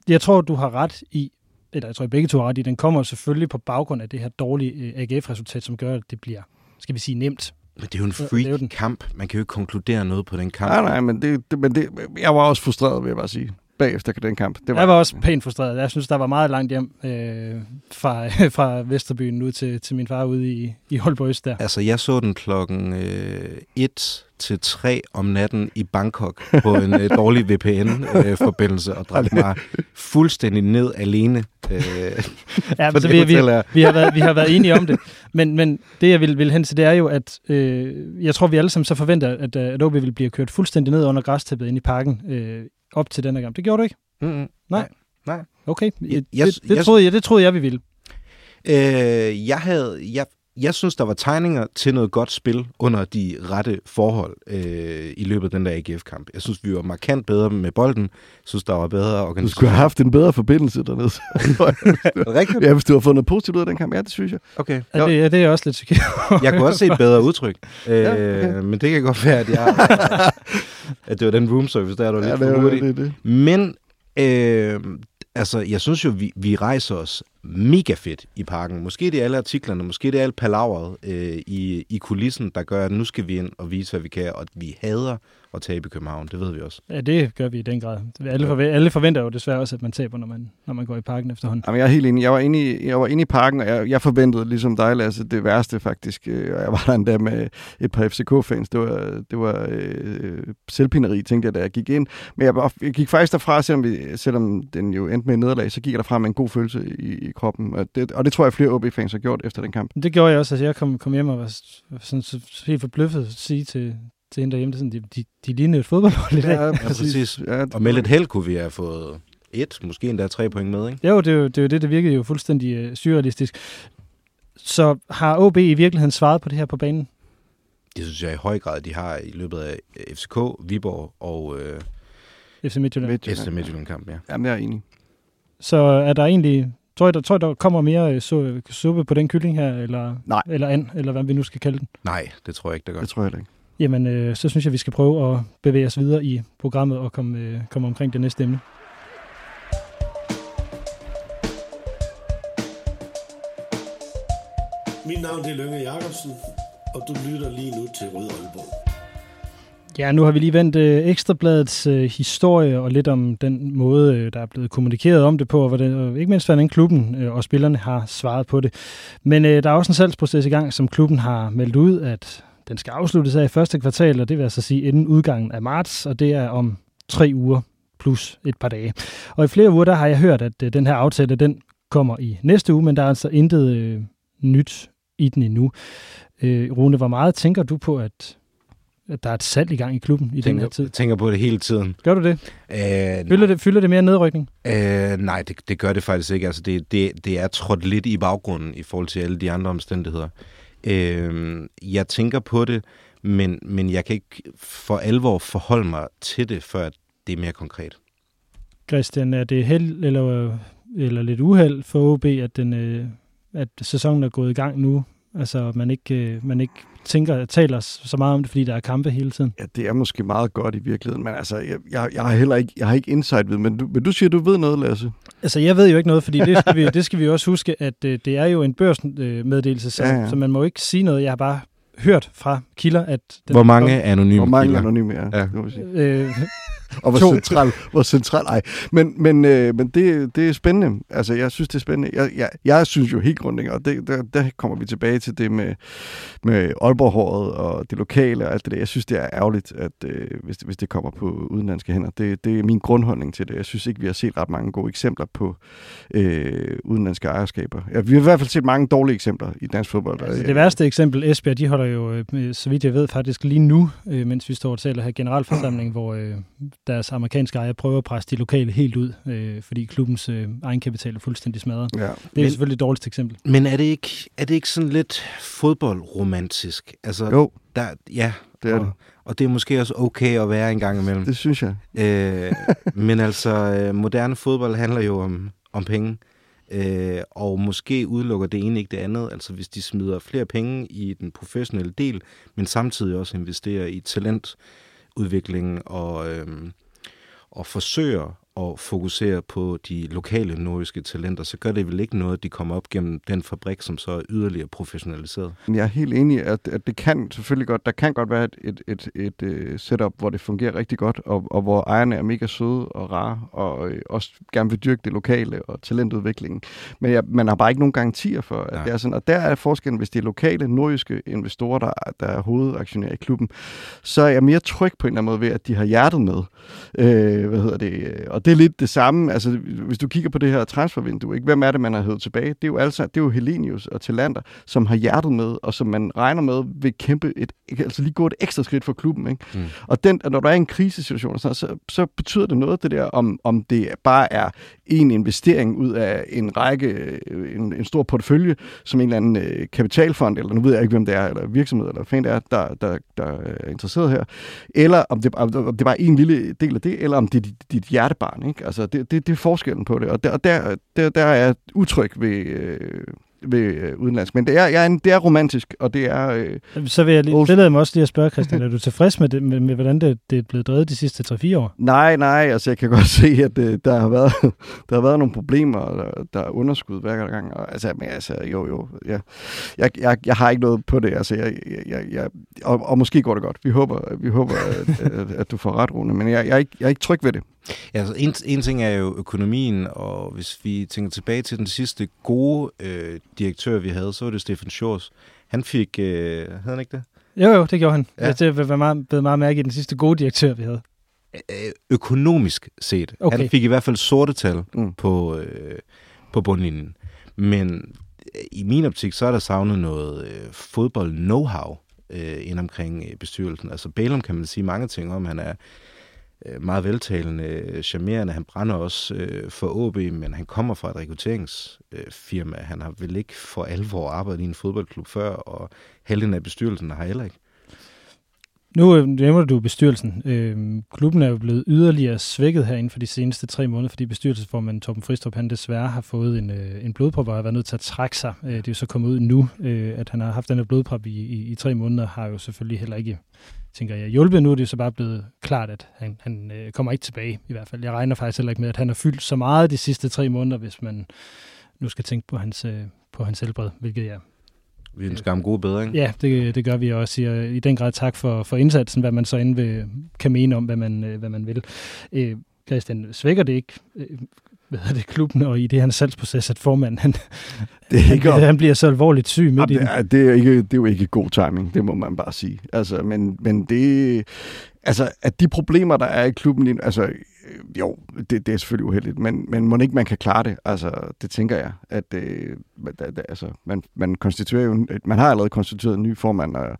jeg tror, du har ret i, eller jeg tror, I begge to har ret i, den kommer selvfølgelig på baggrund af det her dårlige øh, AGF-resultat, som gør, at det bliver, skal vi sige, nemt. Men det er jo en freak kamp. Man kan jo ikke konkludere noget på den kamp. Nej, nej, men, det, det, men det, jeg var også frustreret, vil jeg bare sige bagefter den kamp. Det var, jeg var også pænt frustreret. Jeg synes, der var meget langt hjem øh, fra, fra Vesterbyen ud til, til min far ude i, i Holborg Øst der. Altså, jeg så den klokken øh, 1 til 3 om natten i Bangkok på en øh, dårlig VPN-forbindelse øh, og drak mig fuldstændig ned alene. Øh, ja, men så vi, vi, vi, har været, vi har været enige om det. Men, men det, jeg vil, vil hen til, det er jo, at øh, jeg tror, vi alle sammen så forventer, at, at OB vil blive kørt fuldstændig ned under græstæppet ind i parken øh, op til denne gang. Det gjorde du ikke? Mm-hmm. Nej. Nej. Okay, Jeg- det, jeg- det, det, jeg- troede jeg, det troede jeg, vi ville. Øh, jeg havde... Jeg, jeg synes, der var tegninger til noget godt spil under de rette forhold øh, i løbet af den der AGF-kamp. Jeg synes, vi var markant bedre med bolden. Jeg synes, der var bedre Du organisation. skulle have haft en bedre forbindelse dernede. Rigtigt? ja, hvis du har fået noget positivt ud af den kamp. Ja, det synes jeg. Okay. Ja, det, ja, det er også lidt sikker på. Jeg kunne også se et bedre udtryk. Øh, Ja, okay. Men det kan godt være, at, jeg, at det var den room service, der er du lidt Ja, for det, hurtig. det, det. Men øh, altså, jeg synes jo, vi, vi rejser os mega fedt i parken. Måske det er alle artiklerne, måske det er alt palaveret øh, i, i kulissen, der gør, at nu skal vi ind og vise, hvad vi kan, og at vi hader at tabe i København. Det ved vi også. Ja, det gør vi i den grad. Alle, forve- alle forventer jo desværre også, at man taber, når man, når man går i parken efterhånden. Jamen, jeg er helt enig. Jeg var inde i, jeg var inde i parken, og jeg, jeg forventede, ligesom dig, Lasse, det værste faktisk. Øh, Og jeg var der endda med et par FCK-fans. Det var, det var øh, selvpineri, tænkte jeg, da jeg gik ind. Men jeg, jeg gik faktisk derfra, selvom, vi, selvom den jo endte med nederlag, så gik jeg derfra med en god følelse i, i kroppen. Og det, og det tror jeg, flere OB-fans har gjort efter den kamp. Det gjorde jeg også. Altså, jeg kom, kom hjem og var sådan, så, helt forbløffet at sige til, til hende derhjemme, sådan, de, de, de lignede et fodboldhold i dag. Ja, præcis. Ja, Og med lidt held kunne vi have fået et, måske endda tre point med, ikke? Jo, det er jo det, er jo det, det virkede jo fuldstændig øh, surrealistisk. Så har OB i virkeligheden svaret på det her på banen? Det synes jeg i høj grad, de har i løbet af FCK, Viborg og øh, FC Midtjylland. FC Midtjylland-kamp, ja. Jamen, jeg er enig. Så er der egentlig... Tror jeg, der, tror jeg, der kommer mere øh, su- suppe på den kylling her, eller, Nej. eller and, eller hvad vi nu skal kalde den? Nej, det tror jeg ikke, der gør. Det tror jeg ikke. Jamen, øh, så synes jeg, vi skal prøve at bevæge os videre i programmet og komme, øh, komme omkring det næste emne. Mit navn er Lønge Jacobsen, og du lytter lige nu til Rød Aalborg. Ja, nu har vi lige vendt øh, Ekstrabladets øh, historie og lidt om den måde, øh, der er blevet kommunikeret om det på, og, hvordan, og ikke mindst hvordan klubben øh, og spillerne har svaret på det. Men øh, der er også en salgsproces i gang, som klubben har meldt ud, at den skal afsluttes af i første kvartal, og det vil altså sige inden udgangen af marts, og det er om tre uger plus et par dage. Og i flere uger, der har jeg hørt, at øh, den her aftale, den kommer i næste uge, men der er altså intet øh, nyt i den endnu. Øh, Rune, hvor meget tænker du på, at at der er et salg i gang i klubben i den her tid. Jeg tænker på det hele tiden. Gør du det? Øh, Fylder det, fylder det mere nedrykning? Øh, nej, det, det gør det faktisk ikke. Altså, det, det, det er trådt lidt i baggrunden i forhold til alle de andre omstændigheder. Øh, jeg tænker på det, men, men jeg kan ikke for alvor forholde mig til det, før det er mere konkret. Christian, er det held eller, eller lidt uheld for OB, at, den, øh, at sæsonen er gået i gang nu? Altså, man ikke, øh, man ikke tænker, taler så meget om det, fordi der er kampe hele tiden. Ja, det er måske meget godt i virkeligheden, men altså, jeg, jeg, jeg har heller ikke, jeg har ikke insight ved, men du, men du siger, du ved noget, Lasse. Altså, jeg ved jo ikke noget, fordi det skal vi, det skal vi også huske, at øh, det er jo en børsmeddelelse, så, Ja, ja, så man må ikke sige noget. Jeg har bare hørt fra kilder, at... Den Hvor mange anonyme Hvor mange kilder? anonyme er, Ja. ja. Øh, Og hvor To. central, hvor central, ej. Men, men, øh, men det, det er spændende. Altså, jeg synes, det er spændende. Jeg, jeg, jeg synes jo helt grundlæggende, og det, der, der kommer vi tilbage til det med, med Aalborg-håret og det lokale og alt det der. Jeg synes, det er ærgerligt, at, øh, hvis, det, hvis det kommer på udenlandske hænder. Det, det er min grundholdning til det. Jeg synes ikke, vi har set ret mange gode eksempler på øh, udenlandske ejerskaber. Ja, vi har i hvert fald set mange dårlige eksempler i dansk fodbold. Altså, det værste eksempel, Esbjerg, de holder jo, øh, så vidt jeg ved, faktisk lige nu, øh, mens vi står og taler her generalforsamling, hvor øh, deres amerikanske ejer prøver at presse de lokale helt ud, øh, fordi klubbens øh, egenkapital er fuldstændig smadret. Ja. Det er Men- selvfølgelig et dårligt eksempel. Men er det ikke, er det ikke sådan lidt fodboldromantisk? Altså, Jo, der, ja, det er og, det. og det er måske også okay at være en gang imellem. Det synes jeg. Øh, men altså, øh, moderne fodbold handler jo om, om penge. Øh, og måske udelukker det ene ikke det andet. Altså hvis de smider flere penge i den professionelle del, men samtidig også investerer i udviklingen og, øh, og forsøger at fokusere på de lokale nordiske talenter, så gør det vel ikke noget, at de kommer op gennem den fabrik, som så er yderligere professionaliseret. Jeg er helt enig, at, at det kan selvfølgelig godt, der kan godt være et, et, et, et, et setup, hvor det fungerer rigtig godt, og, og hvor ejerne er mega søde og rare, og øh, også gerne vil dyrke det lokale og talentudviklingen. Men jeg, man har bare ikke nogen garantier for, at Nej. det er sådan. Og der er forskellen, hvis det er lokale, nordiske investorer, der, der er hovedaktionærer i klubben, så er jeg mere tryg på en eller anden måde ved, at de har hjertet med. Øh, hvad hedder det? Og Og det er lidt det samme, altså hvis du kigger på det her transfervindue, ikke? hvem er det, man har hævet tilbage? Det er jo, altså, det er jo Helenius og Talander, som har hjertet med, og som man regner med vil kæmpe et, altså lige gå et ekstra skridt for klubben. Ikke? Mm. Og den, når der er en krisesituation, så, så, så betyder det noget, det der, om, om det bare er en investering ud af en række, en, en stor portefølje, som en eller anden øh, kapitalfond, eller nu ved jeg ikke, hvem det er, eller virksomhed, eller hvad det er, der, der, der er interesseret her, eller om det, om det bare er en lille del af det, eller om det er dit, dit hjertebarn. Ikke? Altså, det, det, det er forskellen på det, og der, der, der, der er jeg utryg ved, øh, ved øh, udenlandsk. Men det er, jeg er en, det er romantisk, og det er... Øh, Så vil jeg lige, tillade mig også lige at spørge, Christian, er du tilfreds med, det, med, med hvordan det, det er blevet drevet de sidste 3-4 år? Nej, nej, altså jeg kan godt se, at øh, der, har været, der har været nogle problemer, og der, der er underskud hver gang. Og, altså, men, altså, jo, jo, ja. jeg, jeg, jeg har ikke noget på det, altså, jeg, jeg, jeg, og, og måske går det godt. Vi håber, vi håber at, at, at du får ret, Rune, men jeg, jeg, er ikke, jeg er ikke tryg ved det. Ja, altså en, en ting er jo økonomien, og hvis vi tænker tilbage til den sidste gode øh, direktør, vi havde, så var det Stefan Schors. Han fik, øh, havde han ikke det? Jo, jo, det gjorde han. Ja. Altså, det var meget, blevet meget mærke i den sidste gode direktør, vi havde. Økonomisk set. Okay. Han fik i hvert fald sorte tal mm. på, øh, på bundlinjen. Men i min optik, så er der savnet noget øh, fodbold-know-how øh, ind omkring øh, bestyrelsen. Altså Bælum kan man sige mange ting om. Han er øh, Øh, meget veltalende, øh, charmerende. Han brænder også øh, for OB, men han kommer fra et rekrutteringsfirma. Øh, han har vel ikke for alvor arbejdet i en fodboldklub før, og halvdelen af bestyrelsen har heller ikke. Nu øh, nævner du bestyrelsen. Øh, klubben er jo blevet yderligere svækket her inden for de seneste tre måneder, fordi bestyrelsesformanden Torben Fristrup, han desværre har fået en, øh, en blodprop og har været nødt til at trække sig. Øh, det er jo så kommet ud nu, øh, at han har haft den her blodprop i, i, i tre måneder, har jo selvfølgelig heller ikke, tænker jeg, hjulpet. Nu er det så bare blevet klart, at han, han øh, kommer ikke tilbage i hvert fald. Jeg regner faktisk heller ikke med, at han har fyldt så meget de sidste tre måneder, hvis man nu skal tænke på hans, øh, på hans helbred, hvilket jeg vi ønsker ham god bedring. Ja, det, det gør vi også. Siger i den grad tak for, for indsatsen, hvad man så end vil, kan mene om, hvad man, hvad man vil. Øh, Christian, svækker det ikke hvad det, klubben og i det her salgsproces, at formanden han, det er ikke han, han bliver så alvorligt syg midt ja, det, det, er ikke, det er jo ikke god timing, det må man bare sige. Altså, men, men det, altså, at de problemer, der er i klubben, altså, øh, jo, det, det er selvfølgelig uheldigt, men, men må ikke man kan klare det? Altså, det tænker jeg, at øh, altså, man, man, konstituerer jo, øh, man har allerede konstitueret en ny formand, og,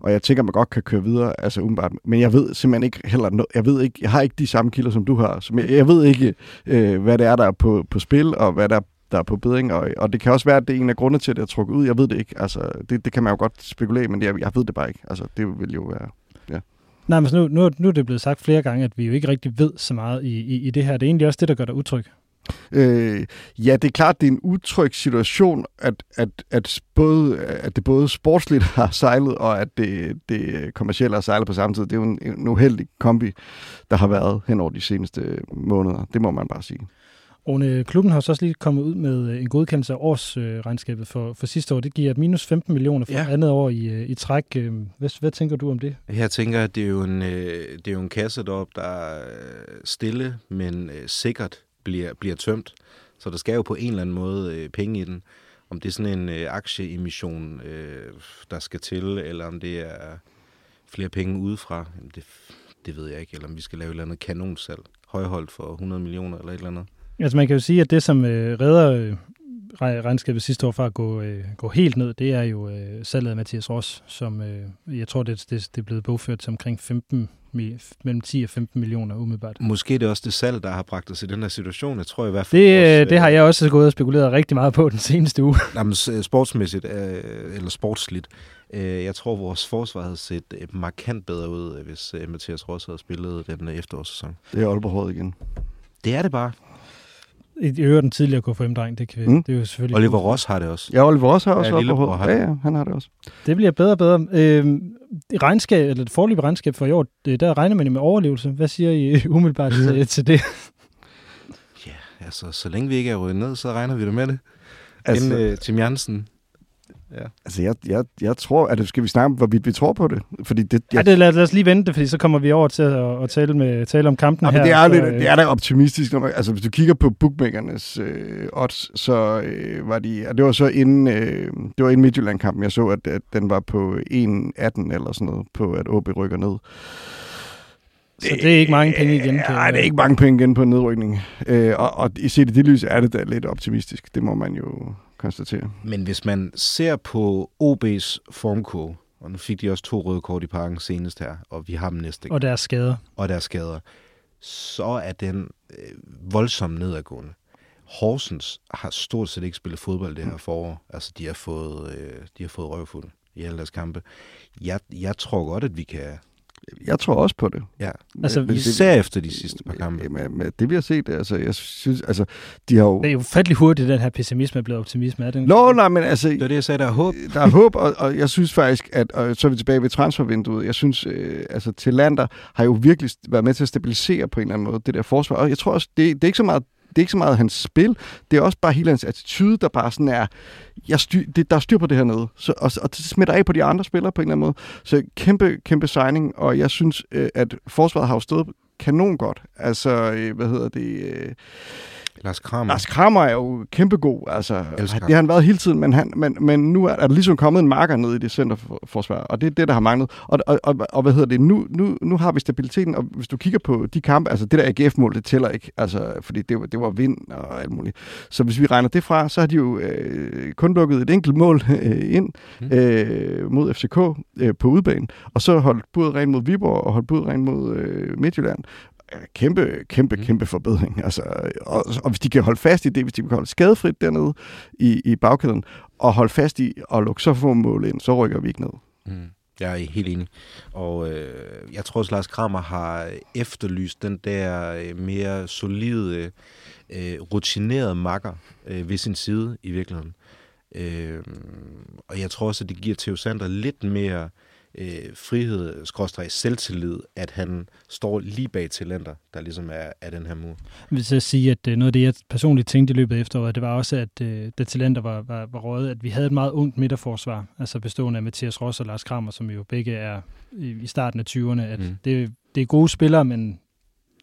og jeg tænker, man godt kan køre videre, altså umiddelbart, men jeg ved simpelthen ikke heller, noget, jeg ved ikke, jeg har ikke de samme kilder, som du har, som jeg, jeg ved ikke, øh, hvad det er, der er på, på spil, og hvad der er der er på bedring, og, og det kan også være, at det er en af grundene til, at det er trukket ud. Jeg ved det ikke. Altså, det, det kan man jo godt spekulere, men jeg, jeg ved det bare ikke. Altså, det vil jo være... Nej, men nu, nu, nu er det blevet sagt flere gange, at vi jo ikke rigtig ved så meget i, i, i det her. Det er egentlig også det, der gør dig utryg. Øh, ja, det er klart, det er en utryg situation, at, at, at, både, at det både sportsligt har sejlet, og at det, det kommercielle har sejlet på samme tid. Det er jo en, en uheldig kombi, der har været hen over de seneste måneder. Det må man bare sige. Rune, klubben har så også lige kommet ud med øh, en godkendelse af årsregnskabet for, for sidste år. Det giver et minus 15 millioner for ja. andet år i, øh, i træk. Øh, hvad, hvad tænker du om det? Jeg tænker, at det er jo en, det er jo en kasse derop, der stille, men sikkert bliver, bliver tømt. Så der skal jo på en eller anden måde penge i den. Om det er sådan en aktieemission, der skal til, eller om det er flere penge udefra, det, det ved jeg ikke. Eller om vi skal lave et eller andet kanonsalg højholdt for 100 millioner eller et eller andet. Altså man kan jo sige, at det som øh, redder øh, regnskabet sidste år fra at gå, øh, gå helt ned, det er jo øh, salget af Mathias Ross, som øh, jeg tror, det, det, det er blevet bogført til omkring 15 mellem 10 og 15 millioner umiddelbart. Måske det er også det salg, der har bragt os i den her situation. Jeg tror i hvert fald... Det, vores, øh, det har jeg også gået og spekuleret rigtig meget på den seneste uge. Jamen, sportsmæssigt, øh, eller sportsligt, øh, jeg tror, vores forsvar havde set markant bedre ud, hvis Mathias Ross havde spillet den efterårssæson. Det er Aalborg igen. Det er det bare. I øvrigt den tidligere KFM-dreng, det, kan vi, mm. det er jo selvfølgelig... Oliver Ross har det også. Ja, Oliver Ross har også ja, på har Ja, ja, han har det også. Det bliver bedre og bedre. Øh, regnskab, eller det forløbige regnskab for i år, det, der regner man med overlevelse. Hvad siger I umiddelbart til, til det? Ja, altså, så længe vi ikke er røget ned, så regner vi det med det. Altså, Inden, øh, Tim Jansen, Ja. Altså, jeg, jeg, jeg tror, at skal vi snakke om, hvorvidt vi tror på det? Fordi det, jeg... Ej, det, lad, lad os lige vente, fordi så kommer vi over til at, at tale, med, tale om kampen ja, her. Det er, så, lidt, det er da optimistisk. Når man, altså, hvis du kigger på bookmakernes øh, odds, så øh, var de... Og det var så inden, øh, det var inden Midtjylland-kampen, jeg så, at, at den var på 1,18 eller sådan noget, på at OB rykker ned. Så det er ikke mange penge igen? Nej, det er ikke mange penge igen på nedrykning. Øh, og, og i set i det lys er det da lidt optimistisk. Det må man jo konstatere. Men hvis man ser på OB's formkurve, og nu fik de også to røde kort i parken senest her, og vi har dem næste Og deres skader. Og deres skader. Så er den øh, voldsomt nedadgående. Horsens har stort set ikke spillet fodbold det her forår. Altså, de har fået, øh, de har fået røvfuld i alle deres kampe. Jeg, jeg tror godt, at vi kan... Jeg tror også på det. Ja, altså, vi især efter de sidste par kampe. Med det vi har set, altså, jeg synes, altså, de har jo... Det er jo fattelig hurtigt, den her pessimisme er blevet optimisme. Er den? Nå, nej, men altså... Det er det, jeg sagde, der er håb. Der er håb, og, og jeg synes faktisk, at, og så er vi tilbage ved transfervinduet, jeg synes, øh, altså, Lander har jo virkelig været med til at stabilisere på en eller anden måde det der forsvar, og jeg tror også, det, det er ikke så meget det er ikke så meget hans spil, det er også bare hele hans attitude, der bare sådan er, jeg styr, det, der er styr på det her nede. Så, og, og det smitter af på de andre spillere på en eller anden måde. Så kæmpe, kæmpe signing, og jeg synes, øh, at forsvaret har jo stået kanon godt. Altså, øh, hvad hedder det... Øh, Lars Kramer. Lars Kramer er jo kæmpegod. Altså, det har han været hele tiden, men, han, men, men nu er der ligesom kommet en marker ned i det centerforsvar, og det er det, der har manglet. Og, og, og, og hvad hedder det, nu, nu, nu har vi stabiliteten, og hvis du kigger på de kampe, altså det der AGF-mål, det tæller ikke, altså, fordi det, var, det var vind og alt muligt. Så hvis vi regner det fra, så har de jo øh, kun lukket et enkelt mål øh, ind mm. øh, mod FCK øh, på udbanen, og så holdt budet rent mod Viborg og holdt budet rent mod øh, Midtjylland kæmpe, kæmpe, mm. kæmpe forbedring. Altså, og, og hvis de kan holde fast i det, hvis de kan holde skadefrit dernede i, i bagkæden, og holde fast i og lukke så få mål ind, så rykker vi ikke ned. Mm. Jeg er helt enig. Og øh, jeg tror også, Lars Kramer har efterlyst den der øh, mere solide, øh, rutinerede makker øh, ved sin side i virkeligheden. Øh, og jeg tror også, at det giver Theo Sander lidt mere øh, frihed, skråstrej selvtillid, at han står lige bag talenter, der ligesom er, er den her mur. Jeg vil så sige, at øh, noget af det, jeg personligt tænkte i løbet af efteråret, det var også, at øh, da talenter var, var, var rådet, at vi havde et meget ungt midterforsvar, altså bestående af Mathias Ross og Lars Kramer, som jo begge er i, i starten af 20'erne, at mm. det, det er gode spillere, men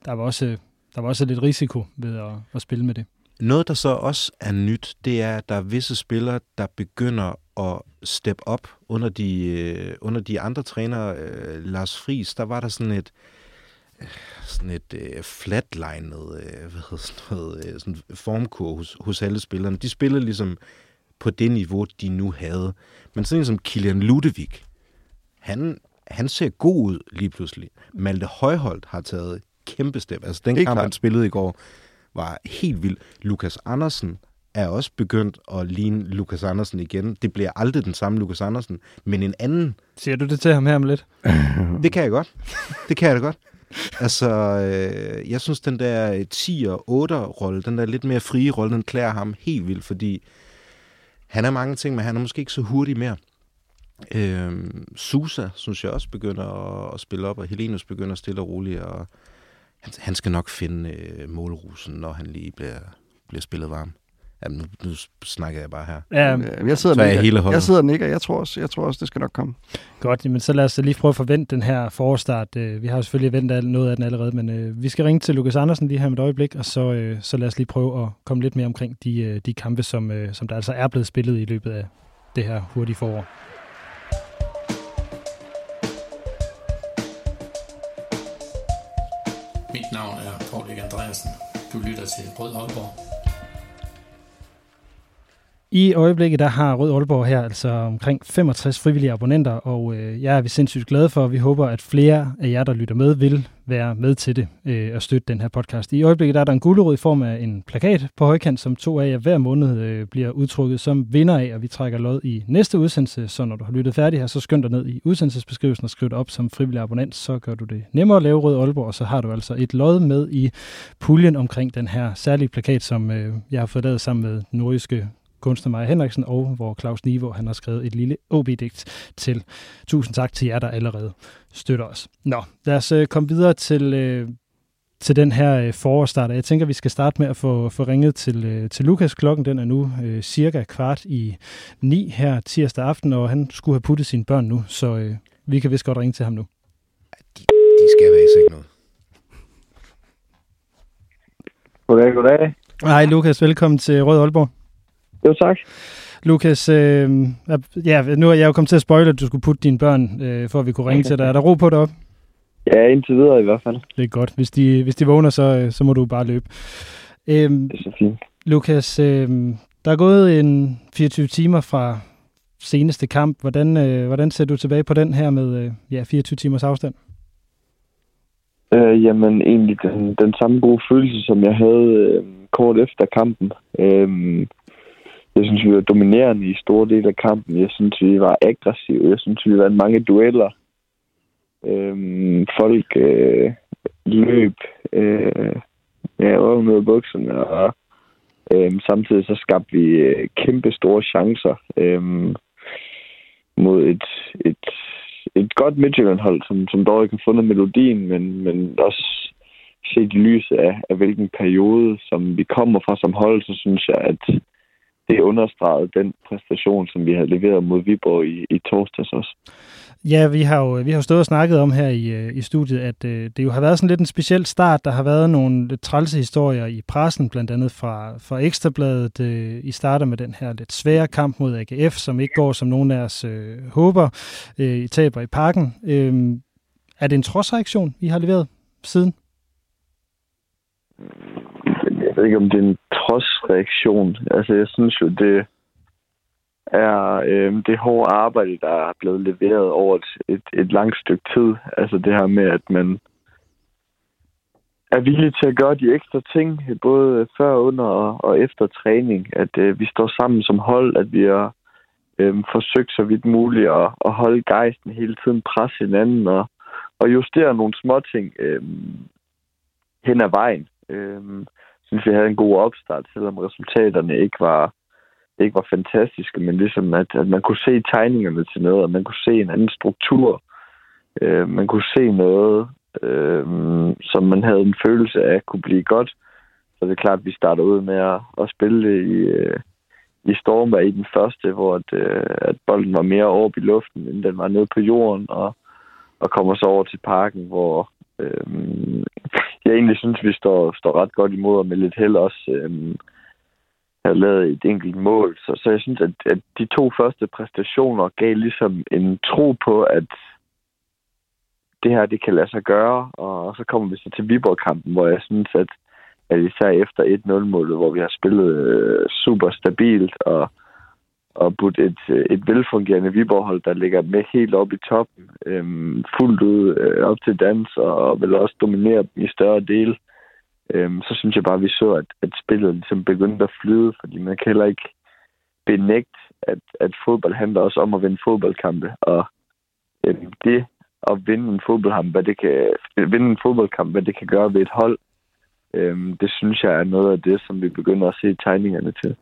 der var også, der var også lidt risiko ved at, at spille med det. Noget, der så også er nyt, det er, at der er visse spillere, der begynder at step op under de, øh, under de andre trænere. Øh, Lars Friis, der var der sådan et sådan et øh, flatlinet øh, hvad hedder sådan noget, øh, sådan formkur hos, hos alle spillerne. De spillede ligesom på det niveau, de nu havde. Men sådan en som Kilian Ludevig, han, han ser god ud lige pludselig. Malte Højholdt har taget kæmpe step. Altså den kamp, han spillede i går, var helt vild. Lukas Andersen er også begyndt at ligne Lukas Andersen igen. Det bliver aldrig den samme Lukas Andersen, men en anden. Siger du det til ham her om lidt? det kan jeg godt. Det kan jeg da godt. Altså, øh, jeg synes, den der 10 og 8 rolle, den der lidt mere frie rolle, den klæder ham helt vildt, fordi han er mange ting, men han er måske ikke så hurtig mere. Øh, Susa, synes jeg også, begynder at, at spille op, og Helenus begynder at stille og roligt, og han, han skal nok finde øh, målrusen, når han lige bliver, bliver spillet varm. Jamen, nu, nu snakker jeg bare her. Ja, jeg sidder, og nikker. Hele jeg sidder og nikker. Jeg tror, også, jeg tror også, det skal nok komme. Godt, men så lad os lige prøve at forvente den her forstart. Øh, vi har jo selvfølgelig ventet noget af den allerede, men øh, vi skal ringe til Lukas Andersen lige her med et øjeblik, og så, øh, så lad os lige prøve at komme lidt mere omkring de, de kampe, som, som der altså er blevet spillet i løbet af det her hurtige forår. Mit navn er Paul Andreasen. Du lytter til Rød Aalborg. I øjeblikket der har Rød Aalborg her altså omkring 65 frivillige abonnenter, og øh, jeg er vi sindssygt glade for, og vi håber, at flere af jer, der lytter med, vil være med til det øh, og støtte den her podcast. I øjeblikket der er der en gulerod i form af en plakat på højkant, som to af jer hver måned øh, bliver udtrykket som vinder af, og vi trækker lod i næste udsendelse, så når du har lyttet færdig her, så skynd dig ned i udsendelsesbeskrivelsen og skriv dig op som frivillig abonnent, så gør du det nemmere at lave Rød Aalborg, og så har du altså et lod med i puljen omkring den her særlige plakat, som øh, jeg har fået lavet sammen med nordiske kunstner Maja Henriksen, og hvor Claus Niveau han har skrevet et lille OB-digt til. Tusind tak til jer, der allerede støtter os. Nå, lad os øh, komme videre til, øh, til den her øh, forårstart. Jeg tænker, vi skal starte med at få, få ringet til, øh, til Lukas. Klokken den er nu øh, cirka kvart i ni her tirsdag aften, og han skulle have puttet sine børn nu, så øh, vi kan vist godt ringe til ham nu. De, de skal være i nu. Goddag, goddag. Hej Lukas, velkommen til Rød Aalborg. Jo, tak. Lukas, øh, ja, nu er jeg jo kommet til at spoile, at du skulle putte dine børn, øh, for at vi kunne ringe til dig. Er der ro på op? Ja, indtil videre i hvert fald. Det er godt. Hvis de, hvis de vågner, så, så må du bare løbe. Øhm, det er så fint. Lukas, øhm, der er gået en 24 timer fra seneste kamp. Hvordan, øh, hvordan ser du tilbage på den her med øh, ja, 24 timers afstand? Øh, jamen, egentlig den, den samme gode følelse, som jeg havde øh, kort efter kampen. Øh, jeg synes, vi var dominerende i store dele af kampen. Jeg synes, vi var aggressive. Jeg synes, vi vandt mange dueller. Øhm, folk øh, løb øh, ja, over med bukserne, og øh, samtidig så skabte vi øh, kæmpe store chancer øh, mod et, et, et godt Midtjylland-hold, som, som dog ikke har fundet melodien, men, men også set i lyset af, af hvilken periode, som vi kommer fra som hold, så synes jeg, at det understregede den præstation, som vi har leveret mod Viborg i, i torsdags også. Ja, vi har jo vi har stået og snakket om her i, øh, i studiet, at øh, det jo har været sådan lidt en speciel start. Der har været nogle lidt trælse historier i pressen, blandt andet fra, fra Ekstrabladet. Øh, I starter med den her lidt svære kamp mod AGF, som ikke går, som nogen af os øh, håber. Øh, I taber i parken. Øh, er det en trodsreaktion, I har leveret siden? Jeg ikke, om det er en trodsreaktion. Altså, jeg synes jo, det er øh, det hårde arbejde, der er blevet leveret over et, et, et langt stykke tid. Altså det her med, at man er villig til at gøre de ekstra ting, både før, under og, og efter træning. At øh, vi står sammen som hold, at vi har øh, forsøgt så vidt muligt at, at holde gejsten hele tiden, presse hinanden og, og justere nogle små ting øh, hen ad vejen. Øh, synes, vi havde en god opstart, selvom resultaterne ikke var ikke var fantastiske, men ligesom at, at man kunne se tegningerne til noget, og man kunne se en anden struktur. Øh, man kunne se noget, øh, som man havde en følelse af kunne blive godt. Så det er klart, at vi starter ud med at, at spille i, øh, i Stormvær i den første, hvor at, øh, at bolden var mere oppe i luften, end den var nede på jorden, og, og kommer så over til parken, hvor øh, jeg egentlig synes, vi står, står ret godt imod, og med lidt held også øh, har lavet et enkelt mål. Så, så jeg synes, at, at de to første præstationer gav ligesom en tro på, at det her, det kan lade sig gøre. Og så kommer vi så til Viborg-kampen, hvor jeg synes, at, at især efter 1-0-målet, hvor vi har spillet øh, super stabilt og, og putte et, øh, et velfungerende Viborg-hold, der ligger med helt op i toppen, øhm, fuldt ud øh, op til dans og vil også dominere dem i større dele øhm, så synes jeg bare, at vi så, at, at spillet ligesom begyndte at flyde, fordi man kan heller ikke benægte, at, at fodbold handler også om at vinde fodboldkampe, og øhm, det at vinde en fodboldkamp, hvad det kan, vinde en fodboldkamp, hvad det kan gøre ved et hold, øhm, det synes jeg er noget af det, som vi begynder at se tegningerne til.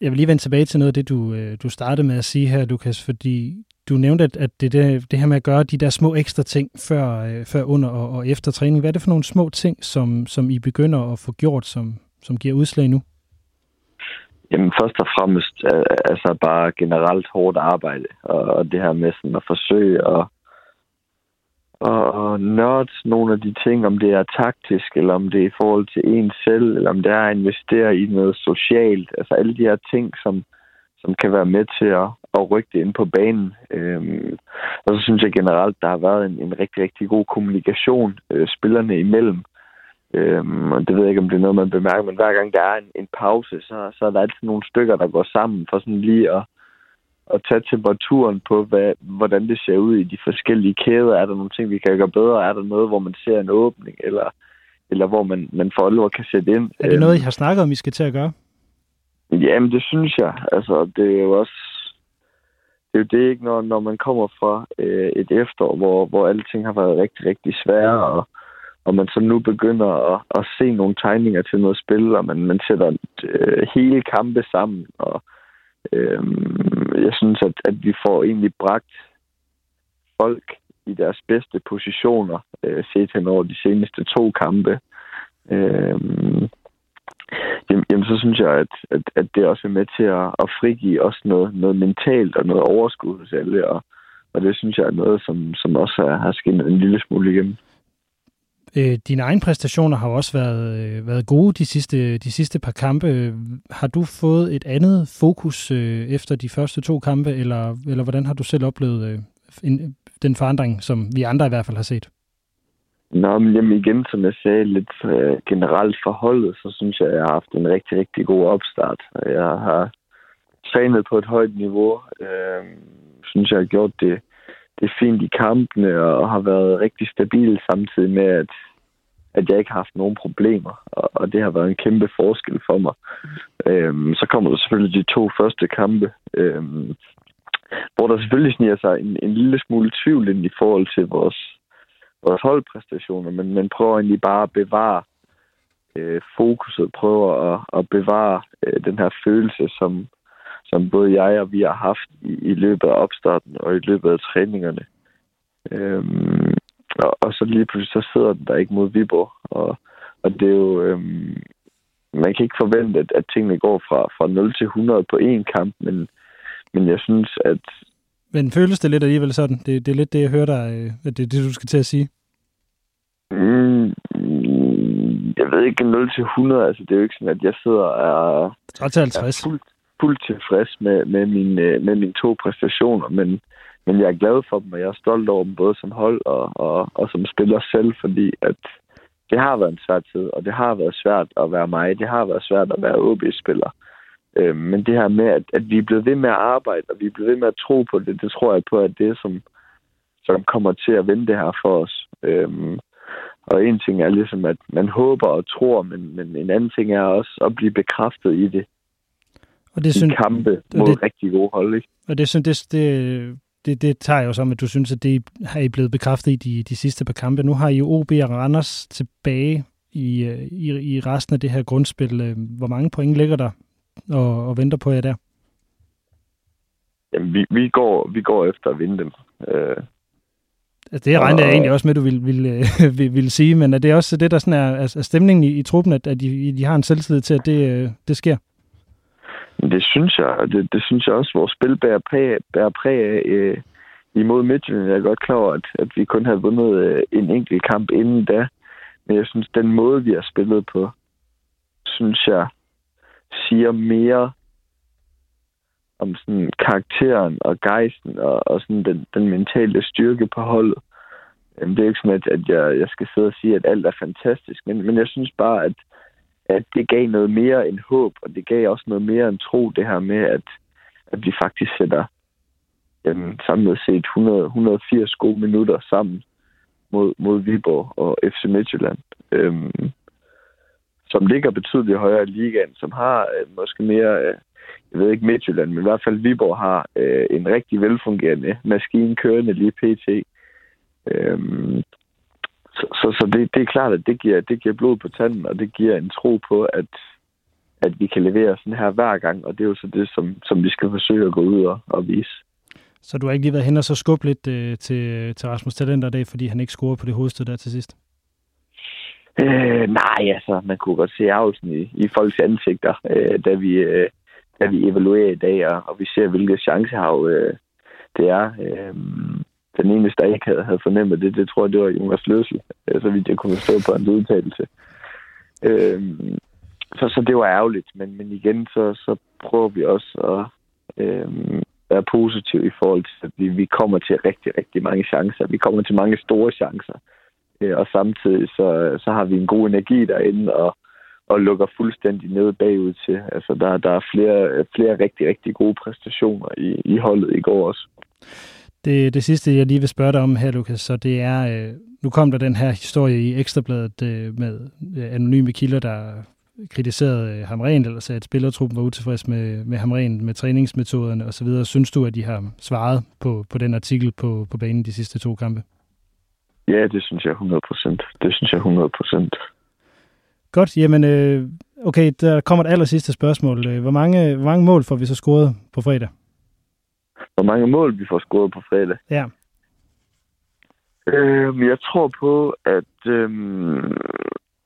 Jeg vil lige vende tilbage til noget af det, du, øh, du startede med at sige her, Lukas, fordi du nævnte, at, at det, det, det her med at gøre de der små ekstra ting før, øh, før under og, og efter træning. Hvad er det for nogle små ting, som, som I begynder at få gjort, som, som giver udslag nu? Jamen først og fremmest øh, altså bare generelt hårdt arbejde, og, og det her med sådan at forsøge at, og nørde nogle af de ting, om det er taktisk, eller om det er i forhold til en selv, eller om det er at investere i noget socialt. Altså alle de her ting, som, som kan være med til at, at rykke det ind på banen. Øhm, og så synes jeg generelt, der har været en, en rigtig, rigtig god kommunikation øh, spillerne imellem. Øhm, og det ved jeg ikke, om det er noget, man bemærker, men hver gang der er en, en pause, så, så er der altid nogle stykker, der går sammen for sådan lige at, at tage temperaturen på, hvad, hvordan det ser ud i de forskellige kæder. Er der nogle ting, vi kan gøre bedre? Er der noget, hvor man ser en åbning, eller, eller hvor man, man for alvor kan sætte ind? Er det noget, I har snakket om, I skal til at gøre? Jamen, det synes jeg. Altså, det er jo også... Det er jo det ikke, når, når man kommer fra øh, et efterår, hvor, hvor alting har været rigtig, rigtig svære, og, og man så nu begynder at, at se nogle tegninger til noget spil, og man, man sætter øh, hele kampe sammen, og øh, jeg synes, at, at vi får egentlig bragt folk i deres bedste positioner, øh, set hen over de seneste to kampe. Øh, jamen, jamen så synes jeg, at, at, at det også er med til at, at frigive også noget, noget mentalt og noget overskud hos alle, og, og det synes jeg er noget, som, som også har skinnet en lille smule igennem. Øh, dine egne præstationer har også været, øh, været gode de sidste, de sidste par kampe. Har du fået et andet fokus øh, efter de første to kampe, eller, eller hvordan har du selv oplevet øh, en, den forandring, som vi andre i hvert fald har set? Nå, men jamen igen, som jeg sagde, lidt øh, generelt forholdet, så synes jeg, at jeg har haft en rigtig, rigtig god opstart. Jeg har trænet på et højt niveau. Øh, synes, jeg har gjort det, det fint i kampene, og har været rigtig stabil samtidig med, at, at jeg ikke har haft nogen problemer. Og, og det har været en kæmpe forskel for mig. Øhm, så kommer der selvfølgelig de to første kampe, øhm, hvor der selvfølgelig sniger sig en, en lille smule tvivl ind i forhold til vores vores holdpræstationer, men, men prøver egentlig bare at bevare øh, fokuset, prøver at, at bevare øh, den her følelse, som, som både jeg og vi har haft i, i løbet af opstarten og i løbet af træningerne. Øhm, og, og så lige pludselig så sidder den der ikke mod Viborg, og, og det er jo... Øhm, man kan ikke forvente, at, at tingene går fra, fra 0 til 100 på én kamp, men, men jeg synes, at men føles det lidt alligevel sådan? Det, det er lidt det, jeg hører dig, øh, at det er det, du skal til at sige. Mm, jeg ved ikke, 0 til 100, altså det er jo ikke sådan, at jeg sidder og er, til 50. er fuldt, fuldt tilfreds med, med, mine, øh, med mine to præstationer, men, men jeg er glad for dem, og jeg er stolt over dem, både som hold og, og, og som spiller selv, fordi at det har været en svær tid, og det har været svært at være mig. Det har været svært at være OB-spiller. Øh, men det her med, at, at vi er blevet ved med at arbejde, og vi er blevet ved med at tro på det, det tror jeg på, at det er, som, som kommer til at vende det her for os. Øh, og en ting er ligesom, at man håber og tror, men, men en anden ting er også at blive bekræftet i det. Og det synes, kampe mod det, rigtig gode hold, ikke? Og det, synes, det, det, det, det tager jo som, at du synes, at det har I blevet bekræftet i de, de sidste par kampe. Nu har I jo OB og Randers tilbage i, øh, i, i resten af det her grundspil. Øh, hvor mange point ligger der og, og venter på jer der? Jamen, vi, vi, går, vi går efter at vinde dem. Øh, altså, det regner jeg egentlig også med, du vil, vil, øh, vil, vil sige, men er det også det, der sådan er, er stemningen i, i truppen, at, at de, de har en selvtillid til, at det, det sker? Det synes jeg, det, det synes jeg også, vores spil bærer præg, bærer præg af øh, imod Midtjylland. Jeg er godt klar over, at, at vi kun havde vundet øh, en enkelt kamp inden da, men jeg synes, den måde, vi har spillet på, synes jeg siger mere om sådan karakteren og gejsten og, og sådan den, den mentale styrke på holdet. Det er ikke sådan, at, at jeg, jeg skal sidde og sige, at alt er fantastisk, men, men jeg synes bare, at, at det gav noget mere end håb, og det gav også noget mere end tro, det her med, at, at vi faktisk sætter jamen, samlet set 100, 180 gode minutter sammen mod, mod Viborg og FC Midtjylland. Øhm, som ligger betydeligt højere i ligaen, som har øh, måske mere, øh, jeg ved ikke Midtjylland, men i hvert fald Viborg har øh, en rigtig velfungerende maskine kørende lige pt. Øhm, så så, så det, det er klart, at det giver, det giver blod på tanden, og det giver en tro på, at, at vi kan levere sådan her hver gang, og det er jo så det, som, som vi skal forsøge at gå ud og, og vise. Så du har ikke lige været hen og så skubbe lidt øh, til, til Rasmus Talenter i dag, fordi han ikke scorede på det hovedstød der til sidst? Øh, nej, altså, man kunne godt se ærgelsen i, i folks ansigter, øh, da, vi, øh, da vi evaluerer i dag, og, og vi ser, hvilket chancehav øh, det er. Øh, den eneste, der ikke havde, havde fornemmet det, det tror jeg, det var Jonas Løsel, øh, så vidt jeg kunne stå på en udtalelse. Øh, så, så det var ærgerligt, men, men igen, så, så prøver vi også at øh, være positive i forhold til, at vi, vi kommer til rigtig, rigtig mange chancer. Vi kommer til mange store chancer. Øh, og samtidig så, så har vi en god energi derinde, og, og lukker fuldstændig ned bagud til. Altså, der, der er flere, flere rigtig, rigtig gode præstationer i, i holdet i går også. Det, det sidste, jeg lige vil spørge dig om her, Lukas, så det er, øh, nu kom der den her historie i Ekstrabladet øh, med øh, anonyme kilder, der kritiserede øh, Hamren, eller sagde, at spillertruppen var utilfreds med, med Hamren, med træningsmetoderne osv. Synes du, at de har svaret på, på den artikel på, på banen de sidste to kampe? Ja, det synes jeg 100 procent. Det synes jeg 100 procent. Godt, jamen øh, okay, der kommer et aller sidste spørgsmål. Øh, hvor mange, hvor mange mål får vi så scoret på fredag? Hvor mange mål vi får scoret på fredag? Ja. Øh, jeg tror på, at øh,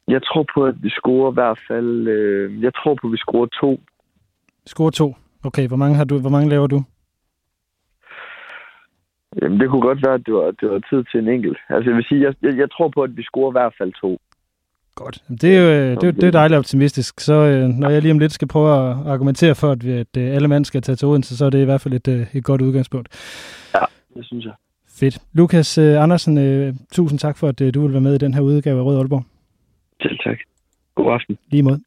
jeg tror på, at vi scorer i hvert fald. Øh, jeg tror på, at vi scorer to. Scorer to. Okay, hvor mange har du? Hvor mange laver du? Jamen, det kunne godt være, at det var, det var tid til en enkelt. Altså, jeg vil sige, jeg, jeg, jeg tror på, at vi scorer i hvert fald to. Godt. Det er jo øh, det, er, det er dejligt optimistisk. Så øh, når jeg lige om lidt skal prøve at argumentere for, at, vi, at øh, alle mand skal tage til Odense, så er det i hvert fald et, et godt udgangspunkt. Ja, det synes jeg. Fedt. Lukas Andersen, tusind tak for, at du vil være med i den her udgave af Rød Aalborg. Selv tak. God aften. Lige mod.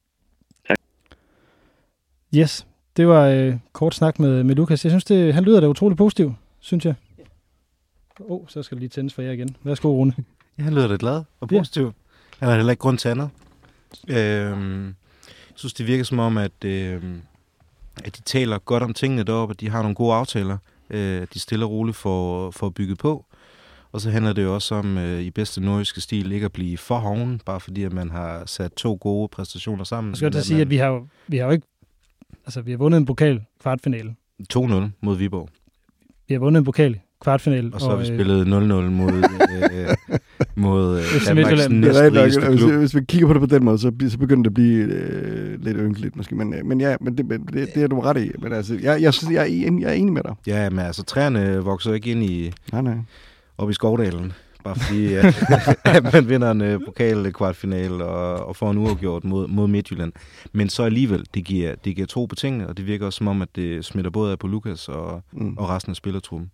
Tak. Yes, det var øh, kort snak med, med Lukas. Jeg synes, det, han lyder da utrolig positiv, synes jeg. Åh, oh, så skal det lige tændes for jer igen. Værsgo, Rune. Ja, han lyder da glad og positiv. Ja. Han har heller ikke grund til andet. Øhm, jeg synes, det virker som om, at, øh, at de taler godt om tingene deroppe, at de har nogle gode aftaler. Øh, de stille og roligt for, for at bygge på. Og så handler det jo også om, øh, i bedste nordiske stil, ikke at blive for hoven, bare fordi at man har sat to gode præstationer sammen. Jeg skal godt sige, at vi har, jo, vi har jo ikke... Altså, vi har vundet en pokal kvartfinale. 2-0 mod Viborg. Vi har vundet en pokal kvartfinale. Og så har vi spillet 0-0 mod, øh, mod øh, Danmarks næstrigeste. Hvis, klub. hvis vi kigger på det på den måde, så, så begynder det at blive øh, lidt ynkeligt måske. Men, øh, men ja, men det, men det, det er du ret i. Men altså, jeg, jeg, jeg, er, enig, jeg er enig med dig. Ja, men altså, træerne vokser ikke ind i, Nej, nej. op i Skovdalen. Bare fordi, at, at man vinder en uh, pokal kvartfinale og, og får en uafgjort mod, mod Midtjylland. Men så alligevel, det giver, det giver tro betingende, og det virker også som om, at det smitter både af på Lukas og, Mm. og resten af spillertruppen.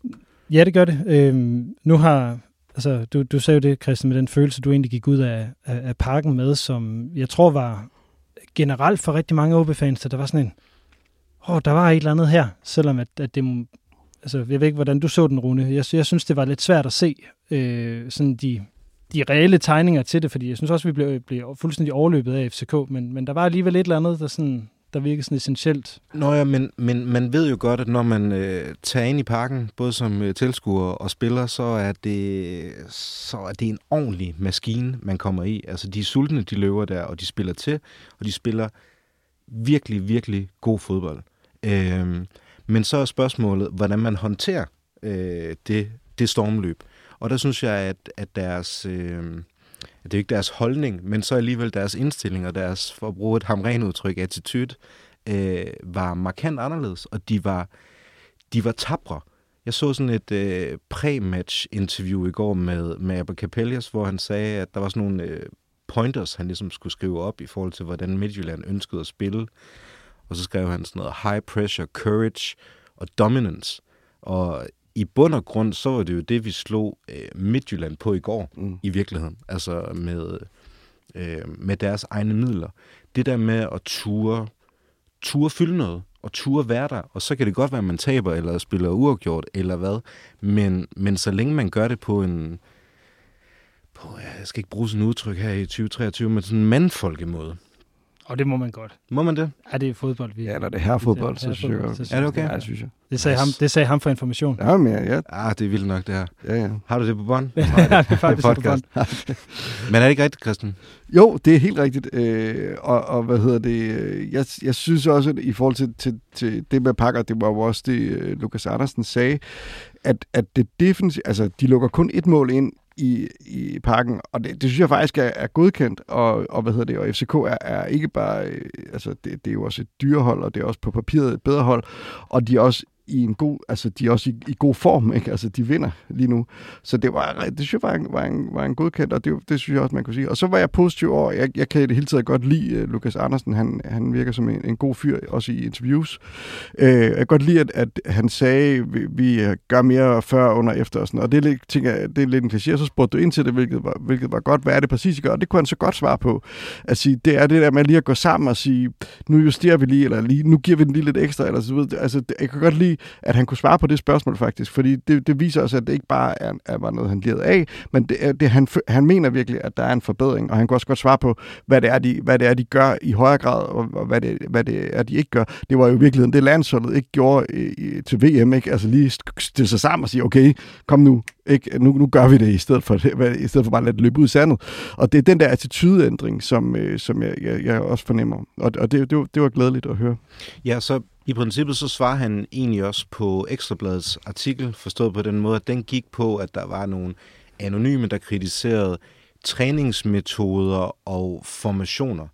Ja, det gør det. Øhm, nu har, altså, du, du sagde jo det, Christian, med den følelse, du egentlig gik ud af, af, af parken med, som jeg tror var generelt for rigtig mange OB-fans, der var sådan en, åh, oh, der var et eller andet her, selvom at, at det, altså, jeg ved ikke, hvordan du så den, Rune. Jeg, jeg synes, det var lidt svært at se øh, sådan de, de reelle tegninger til det, fordi jeg synes også, vi blev, blev fuldstændig overløbet af FCK, men, men der var alligevel et eller andet, der, sådan, der virker sådan essentielt. Nå ja, men, men man ved jo godt, at når man øh, tager ind i parken, både som øh, tilskuer og spiller, så er, det, så er det en ordentlig maskine, man kommer i. Altså, de er sultne, de løber der, og de spiller til, og de spiller virkelig, virkelig god fodbold. Øh, men så er spørgsmålet, hvordan man håndterer øh, det, det stormløb. Og der synes jeg, at, at deres... Øh, det er ikke deres holdning, men så alligevel deres indstilling og deres, for at bruge et hamren udtryk, attitude, øh, var markant anderledes, og de var, de var tabre. Jeg så sådan et øh, pre-match-interview i går med, med Abba Capellas, hvor han sagde, at der var sådan nogle øh, pointers, han ligesom skulle skrive op i forhold til, hvordan Midtjylland ønskede at spille. Og så skrev han sådan noget high pressure, courage og dominance. Og i bund og grund, så var det jo det, vi slog øh, Midtjylland på i går, Mm. i virkeligheden. Altså med, øh, med deres egne midler. Det der med at ture, ture fylde noget, og ture være der, og så kan det godt være, at man taber, eller spiller uafgjort, eller hvad, men, men så længe man gør det på en, på, jeg skal ikke bruge sådan et udtryk her i 2023, men sådan en mandfolkemåde. Og det må man godt. Må man det? Ja, det er fodbold. Vi, Ja, når det er herrefodbold, så synes jeg så Er det okay? Ja, det synes jeg. Det sagde, ham, det sagde ham for information. Ja, men ja, ja, Ah, det er vildt nok, det her. ja, ja. Har du det på bånd? Ja, det er faktisk på podcast. Men er det ikke rigtigt, Christian? Jo, det er helt rigtigt. Øh, og, og hvad hedder det? øh, Jeg, jeg synes også, at i forhold til, til, til det med pakker, det var jo også det, øh, Lukas Andersen sagde, at, at det defensiv, altså de lukker kun et mål ind i, i parken, og det, det synes jeg faktisk er, er godkendt, og, og hvad hedder det, og FCK er, er ikke bare, øh, altså det, det er jo også et dyrehold, og det er også på papiret et bedre hold, og de er også i en god, altså de er også i, i god form, ikke? Altså de vinder lige nu. Så det var, det synes jeg var en, var en, var en godkendt, og det, det synes jeg også, man kunne sige. Og så var jeg positiv over, jeg, jeg kan i det hele taget godt lide øh, uh, Lukas Andersen, han, han virker som en, en god fyr, også i interviews. Uh, jeg kan godt lide, at, at han sagde, vi, vi øh, gør mere før, under, efter og sådan Og det er lidt, tænker, jeg, det er lidt en kliché, og så spurgte du ind til det, hvilket var, hvilket var godt. Hvad er det præcis, I gør? Og det kunne han så godt svare på. At sige, det er det der med lige at gå sammen og sige, nu justerer vi lige, eller lige, nu giver vi den lige lidt ekstra, eller så videre. Altså, jeg kan godt lide, at han kunne svare på det spørgsmål faktisk, fordi det, det viser os, at det ikke bare er, er var noget, han lirede af, men det, det, han, han mener virkelig, at der er en forbedring, og han kunne også godt svare på, hvad det er, de, hvad det er, de gør i højere grad, og, og hvad, det, hvad det er, de ikke gør. Det var jo i virkeligheden det, landsholdet ikke gjorde i, i, til VM, ikke? Altså lige stille sig sammen og sige, okay, kom nu, ikke? Nu, nu gør vi det i stedet for, det, i stedet for bare at lade det løbe ud i sandet. Og det er den der attitudeændring, som, øh, som jeg, jeg, jeg også fornemmer. Og, og det, det, var, det var glædeligt at høre. Ja, så i princippet så svarer han egentlig også på Ekstrabladets artikel, forstået på den måde, at den gik på, at der var nogle anonyme, der kritiserede træningsmetoder og formationer.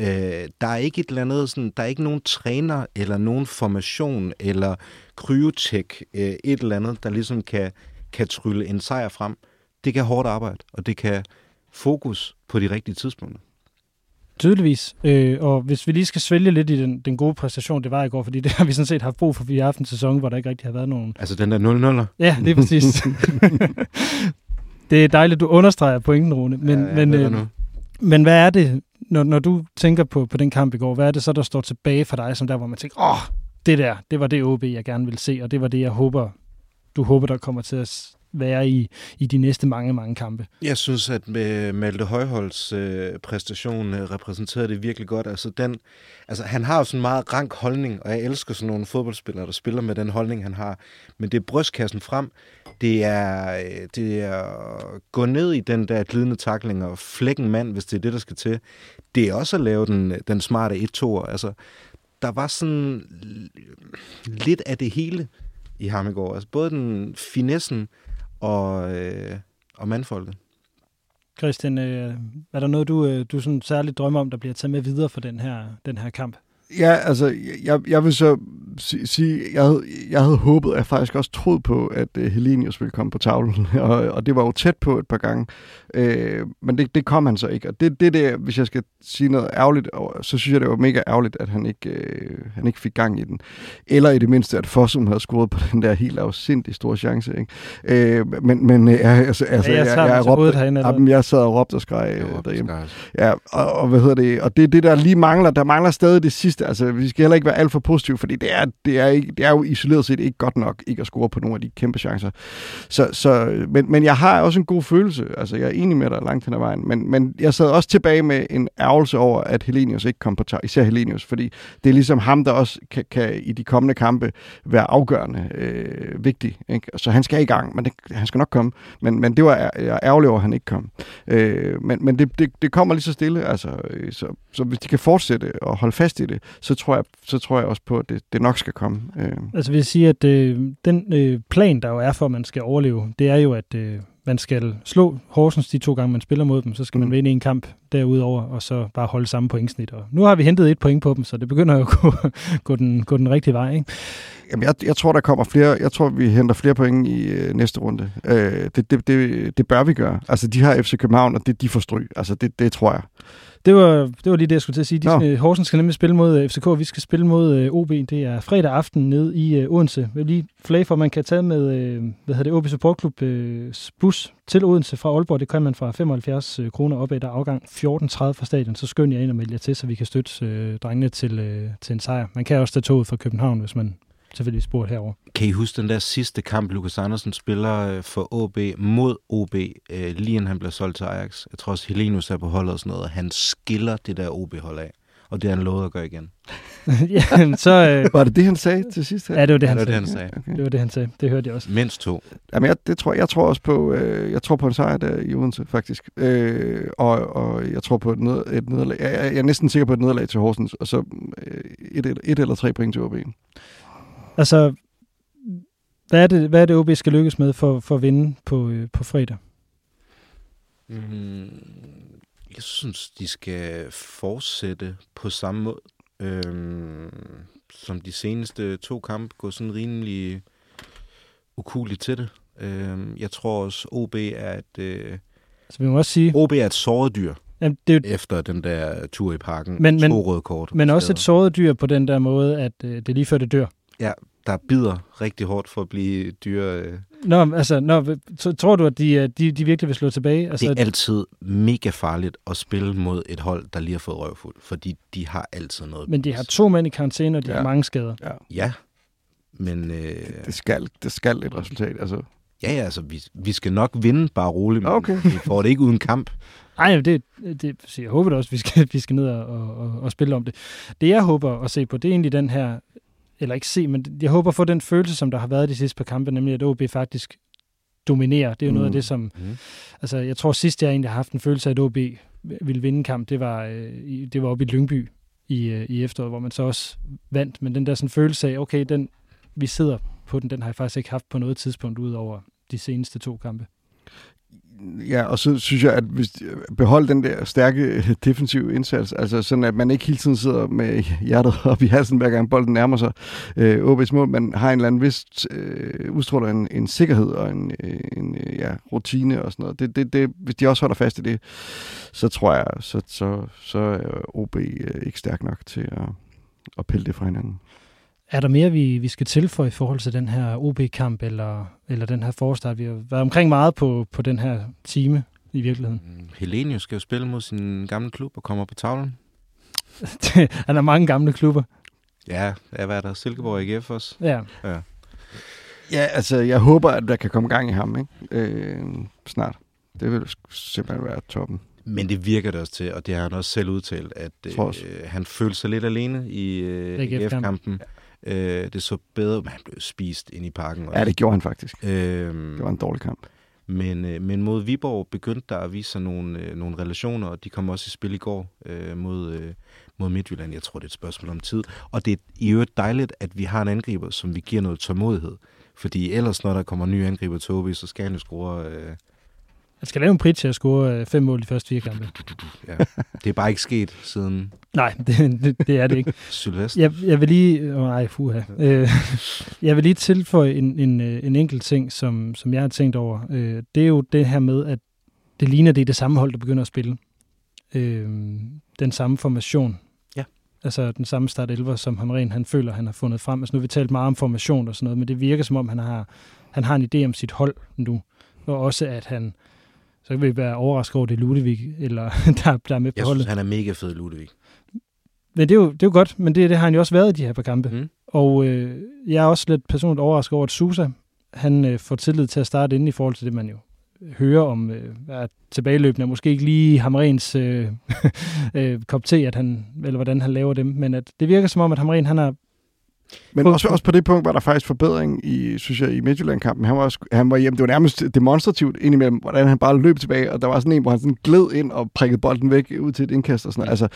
Øh, der er ikke et eller andet, sådan, der er ikke nogen træner eller nogen formation eller kryotek, øh, et eller andet, der ligesom kan, kan trylle en sejr frem. Det kan hårdt arbejde, og det kan fokus på de rigtige tidspunkter. Tydeligvis. Øh, og hvis vi lige skal svælge lidt i den, den gode præstation, det var i går, fordi det har vi sådan set haft brug for i aftens sæson, hvor der ikke rigtig har været nogen... Altså den der 0-0'er? Ja, det er præcis. det er dejligt, du understreger pointen, Rune. Men, Ja, men, øh, men hvad er det, når, når du tænker på, på den kamp i går, hvad er det så, der står tilbage for dig, som der, hvor man tænker, åh, det der, det var det OB, jeg gerne vil se, og det var det, jeg håber, du håber, der kommer til at være i, i de næste mange, mange kampe. Jeg synes, at med Malte Højholds øh, præstation øh, repræsenterede det virkelig godt. Altså, den, altså, han har jo sådan en meget rank holdning, og jeg elsker sådan nogle fodboldspillere, der spiller med den holdning, han har. Men det er brystkassen frem. Det er, øh, det er at gå ned i den der glidende takling og flække en mand, hvis det er det, der skal til. Det er også at lave den, øh, den smarte 1-2'er. Altså, der var sådan lidt af det hele i ham i går. Altså, både den finessen og, øh, og mandfolket. Christian, øh, er der noget, du, øh, du sådan særligt drømmer om, der bliver taget med videre for den her, den her kamp? Ja, altså, jeg, jeg vil så si- sige, jeg havde, jeg havde håbet, og jeg faktisk også troet på, at uh, Helenius ville komme på tavlen, og, og det var jo tæt på et par gange, øh, men det, det kom han så ikke, og det, det der, hvis jeg skal sige noget ærgerligt, så synes jeg, det var mega ærgerligt, at han ikke, øh, han ikke fik gang i den, eller i det mindste, at Fossum havde scoret på den der helt afsindig store chance, ikke? Øh, men, men øh, altså, altså, Ja, jeg tager den til hovedet herinde, jamen, jeg sad og råbte og skreg Jeg øh, råbte og derhjemme. skreg. Ja, og, og hvad hedder det? Og det er det, der lige mangler. Der mangler stadig det sidste. Altså, vi skal heller ikke være alt for positive, fordi det er, det er, ikke, det er jo isoleret set ikke godt nok ikke at score på nogle af de kæmpe chancer. Så, så, men, men jeg har også en god følelse. Altså, jeg er enig med dig langt hen ad vejen. Men, men jeg sad også tilbage med en ærgelse over, at Helenius ikke kom på tag. Især Helenius, fordi det er ligesom ham, der også kan, kan i de kommende kampe være afgørende øh, vigtig. Ikke? Så han skal i gang, men det, han skal nok komme. Men, men det var jeg er ærgerlig over, at han ikke kom. Øh, men men det, det, det kommer lige så stille. Altså, øh, så, så hvis de kan fortsætte og holde fast i det, så tror jeg, så tror jeg også på, at det, det nok skal komme. Øh. Altså vil jeg sige, at øh, den øh, plan, der jo er for, at man skal overleve, det er jo, at øh, man skal slå Horsens de to gange, man spiller mod dem, så skal mm. man vinde en kamp derudover, og så bare holde samme pointsnit. Og nu har vi hentet et point på dem, så det begynder jo at gå, gå, den, gå den rigtige vej. Ikke? Jamen, jeg, jeg tror, der kommer flere. Jeg tror, vi henter flere point i øh, næste runde. Øh, det, det, det, det bør vi gøre. Altså, de har FC København, og det, de får stryg. Altså, det, det tror jeg. Det var, det var lige det, jeg skulle til at sige. De skal, Horsens skal nemlig spille mod øh, FCK, og vi skal spille mod øh, OB. Det er fredag aften nede i øh, Odense. Jeg vil lige flage for, at man kan tage med hvad hedder det, OB Support Club bus til Odense fra Aalborg. Det kan man fra 75 øh, kroner op der afgang 14.30 fra stadion. Så skynd jer ind og meld jer til, så vi kan støtte øh, drengene til, øh, til en sejr. Man kan også tage toget fra København, hvis man selvfølgelig spurgt herover. Kan I huske den der sidste kamp, Lukas Andersen spiller øh, for OB mod OB, øh, lige inden han blev solgt til Ajax? Jeg tror også, Helenus er på holdet og sådan noget. Han skiller det der OB-hold af, og det har han lovet at gøre igen. ja, så, øh, Var det det, han sagde til sidst? Her? ja, det var det, Ja, han det var det, sagde. han sagde. Det var det, han sagde. Det hørte jeg også. Mindst to. Jamen, jeg, det tror, jeg tror også på, øh, jeg tror på en sejr der i Odense, faktisk. Øh, og, og jeg tror på et, ned, et nederlag. Jeg, jeg, jeg er næsten sikker på et nederlag til Horsens, og så øh, et, et, et eller tre point til OB. Altså, hvad er det, hvad er det OB skal lykkes med for, for at vinde på, øh, på fredag? Mm, jeg synes, de skal fortsætte på samme måde, øhm, som de seneste to kampe, gå sådan rimelig ukuligt til det. Øhm, jeg tror også, OB er et, øh, Altså, vi må også sige, OB er et såret dyr jamen, det er jo, efter den der tur i parken. Men- men- to røde kort. men også et såret dyr på den der måde, at øh, det lige før det dør. Ja, der bider rigtig hårdt for at blive dyr. Øh. Nå, altså, nå, så tror du, at de, øh, de, de virkelig vil slå tilbage? Altså, Det er altid mega farligt at spille mod et hold, der lige har fået røvfuld, fordi de har altid noget. men de har to mænd i karantæne, og de ja. Ja. har mange skader. Ja, men øh, Det skal, det skal et resultat. Altså, ja, ja, altså, vi, vi skal nok vinde, bare roligt. men Okay. Vi får det ikke uden kamp. Nej, det, det, så jeg håber da også, at vi skal, vi skal ned og, og, og, og spille om det. Det, jeg håber at se på, det er egentlig den her, eller ikke se, men jeg håber at få den følelse, som der har været de sidste par kampe, nemlig at OB faktisk dominerer. Det er jo noget af Mm. det, som... Mm. Altså, jeg tror sidst, jeg egentlig har haft en følelse af, at OB ville vinde en kamp, det var, øh, det var oppe i Lyngby i, øh, i efteråret, hvor man så også vandt. Men den der sådan følelse af, okay, den, vi sidder på den, den har jeg faktisk ikke haft på noget tidspunkt, ud over de seneste to kampe ja, og så synes jeg, at hvis behold den der stærke øh, defensive indsats, altså sådan, at man ikke hele tiden sidder med hjertet op i halsen, hver gang bolden nærmer sig øh, OB's mål, man har en eller anden vist øh, udstråler en, en sikkerhed og en, øh, en øh, ja, rutine og sådan noget. Det, det, det, hvis de også holder fast i det, så tror jeg, så, så, så er OB øh, ikke stærk nok til at, at pille det fra hinanden. Er der mere, vi, vi skal tilføje i forhold til den her OB-kamp, eller, eller den her forstart? Vi har været omkring meget på, på den her time i virkeligheden. Mm, Helenius skal jo spille mod sin gamle klub og kommer på tavlen. Han har mange gamle klubber. Ja, hvad er der? Silkeborg IGF også? Ja. ja. Ja, altså, jeg håber, at der kan komme gang i ham, ikke? Øh, snart. Det vil simpelthen være toppen. Men det virker det også til, og det har han også selv udtalt, at øh, han følte sig lidt alene i øh, IGF-kampen. Øh, det så bedre, men han blev spist ind i parken. Også. Ja, det gjorde han faktisk. Øh, det var en dårlig kamp. Men, øh, men mod Viborg begyndte der at vise sig nogle, øh, nogle relationer, og de kom også i spil i går øh, mod, øh, mod Midtjylland. Jeg tror, det er et spørgsmål om tid. Og det er i øvrigt dejligt, at vi har en angriber, som vi giver noget tålmodighed. Fordi ellers, når der kommer nye angriber til OB, så skal han jo score... Øh, han skal lave en prit til at score øh, fem mål i første fire kampe. Ja. Det er bare ikke sket siden... Nej, det, det, det er det ikke. Sylvester. Jeg, jeg vil lige... Oh, nej, fuha. Øh, jeg vil lige tilføje en, en, øh, en enkelt ting, som, som jeg har tænkt over. Øh, det er jo det her med, at det ligner, det er det samme hold, der begynder at spille. Øh, den samme formation. Ja. Altså den samme start 11, som Hamren han føler, han har fundet frem. Altså nu har vi talt meget om formation og sådan noget, men det virker som om, han har, han har en idé om sit hold nu. Og også, at han så kan vi være overrasket over, det er Ludvig, eller der, der er med på Jeg holdet. synes, han er mega fed, Ludvig. Men det er jo, det er jo godt, men det, det har han jo også været i de her par kampe. Mm. Og øh, jeg er også lidt personligt overrasket over, at Susa, han øh, får tillid til at starte ind i forhold til det, man jo hører om, øh, at tilbageløbende er måske ikke lige Hamrens øh, øh, kop te, at han, eller hvordan han laver dem, men at det virker som om, at Hamren, han har men også, også på det punkt var der faktisk forbedring i, synes jeg, i Midtjylland-kampen. Han var, også, han var hjemme. Det var nærmest demonstrativt indimellem, hvordan han bare løb tilbage, og der var sådan en, hvor han sådan gled ind og prikkede bolden væk ud til et indkast og sådan Altså,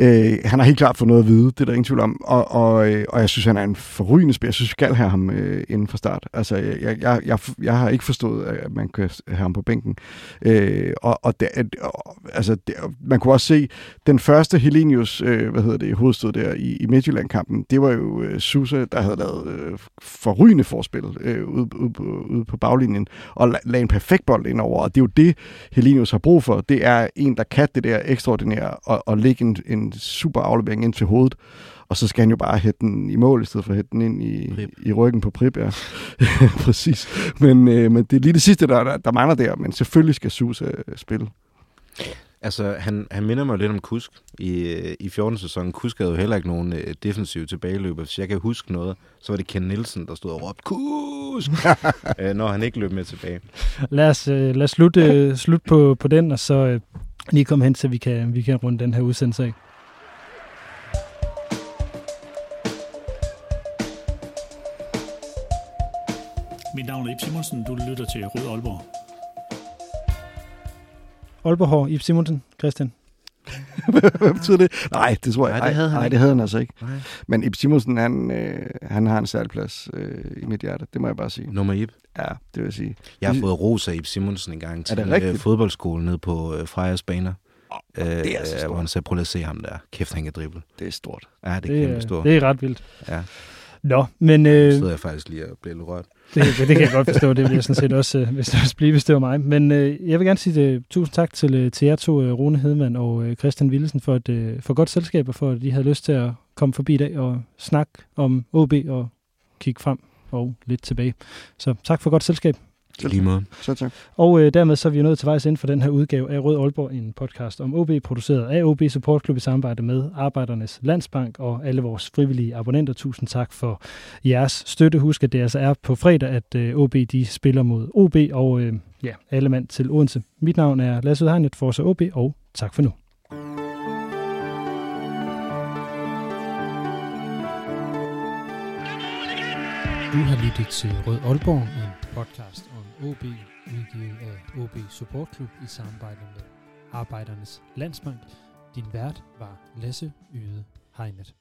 øh, han har helt klart fået noget at vide, det er der ingen tvivl om. Og, og, øh, og jeg synes, han er en forrygende spiller. Jeg synes, vi skal have ham øh, inden for start. Altså, jeg, jeg, jeg, jeg har ikke forstået, at man kan have ham på bænken. Øh, og og, det, og altså, det, man kunne også se, den første Helenius, øh, hvad hedder det, hovedstød der i, i Midtjylland-kampen, det var jo øh, Susa, der havde lavet øh, forrygende forspil øh, ude, ude, på, ude på baglinjen, og la- lagde en perfekt bold ind over. Og det er jo det, Helinius har brug for. Det er en, der kan det der ekstraordinære, og, og lægge en, en super aflevering ind til hovedet. Og så skal han jo bare hætte den i mål, i stedet for at hætte den ind i, i ryggen på Prip, ja. Præcis. Men, øh, men det er lige det sidste, der, der, der mangler der, men selvfølgelig skal Susa spille. Altså, han, han minder mig lidt om Kusk i, i 14. sæson. Kusk havde jo heller ikke nogen øh, defensiv tilbageløber. Hvis jeg kan huske noget, så var det Ken Nielsen, der stod og råbte, Kusk! øh, når han ikke løb med tilbage. Lad os, øh, lad os slutte, øh, slutte på, på den, og så øh, lige komme hen, så vi kan, vi kan runde den her udsendelse af. Mit navn er Ip Simonsen. Du lytter til Rød Aalborg. Aalborg Ip Simonsen, Christian. Hvad betyder det? Nej, det tror jeg. Nej, det havde han nej, ikke. det havde han altså ikke. Nej. Men Ip Simonsen, han, øh, han har en særlig plads øh, i mit hjerte. Det må jeg bare sige. Nummer Ip. Ja, det vil jeg sige. Jeg har fået rosa Ip Simonsen en gang til øh, fodboldskole nede på øh, Frejas baner. Øh, det er så stort. Hvor han sagde, prøv lige at se ham der. Kæft, han kan drible. Det er stort. Ja, det er Det, kæmpe er- stort. det er ret vildt. Ja. Nå, men... Øh, sidder jeg faktisk lige og bliver lidt rørt. Det, det, kan jeg godt forstå. Det vil jeg sådan set også, øh, hvis det også blive, hvis det var mig. Men øh, jeg vil gerne sige det, tusind tak til, øh, til jer to, øh, Rune Hedman og øh, Christian Willesen, for, et, øh, for godt selskab, og for at de havde lyst til at komme forbi i dag og snakke om OB og kigge frem og lidt tilbage. Så tak for godt selskab. I lige måde. Så tak. Og øh, dermed så er vi jo nået til vejs ind for den her udgave af Rød Aalborg, en podcast om OB, produceret af OB Support Club i samarbejde med Arbejdernes Landsbank og alle vores frivillige abonnenter. Tusind tak for jeres støtte. Husk, at det altså er på fredag, at øh, OB de spiller mod OB, og øh, ja, alle mand til Odense. Mit navn er Lasse Udhegnet, Forza OB, og tak for nu. Du har lyttet til Rød Aalborg, en podcast OB, udgivet af OB Support Club i samarbejde med Arbejdernes Landsbank. Din vært var Lasse Yde Heimet.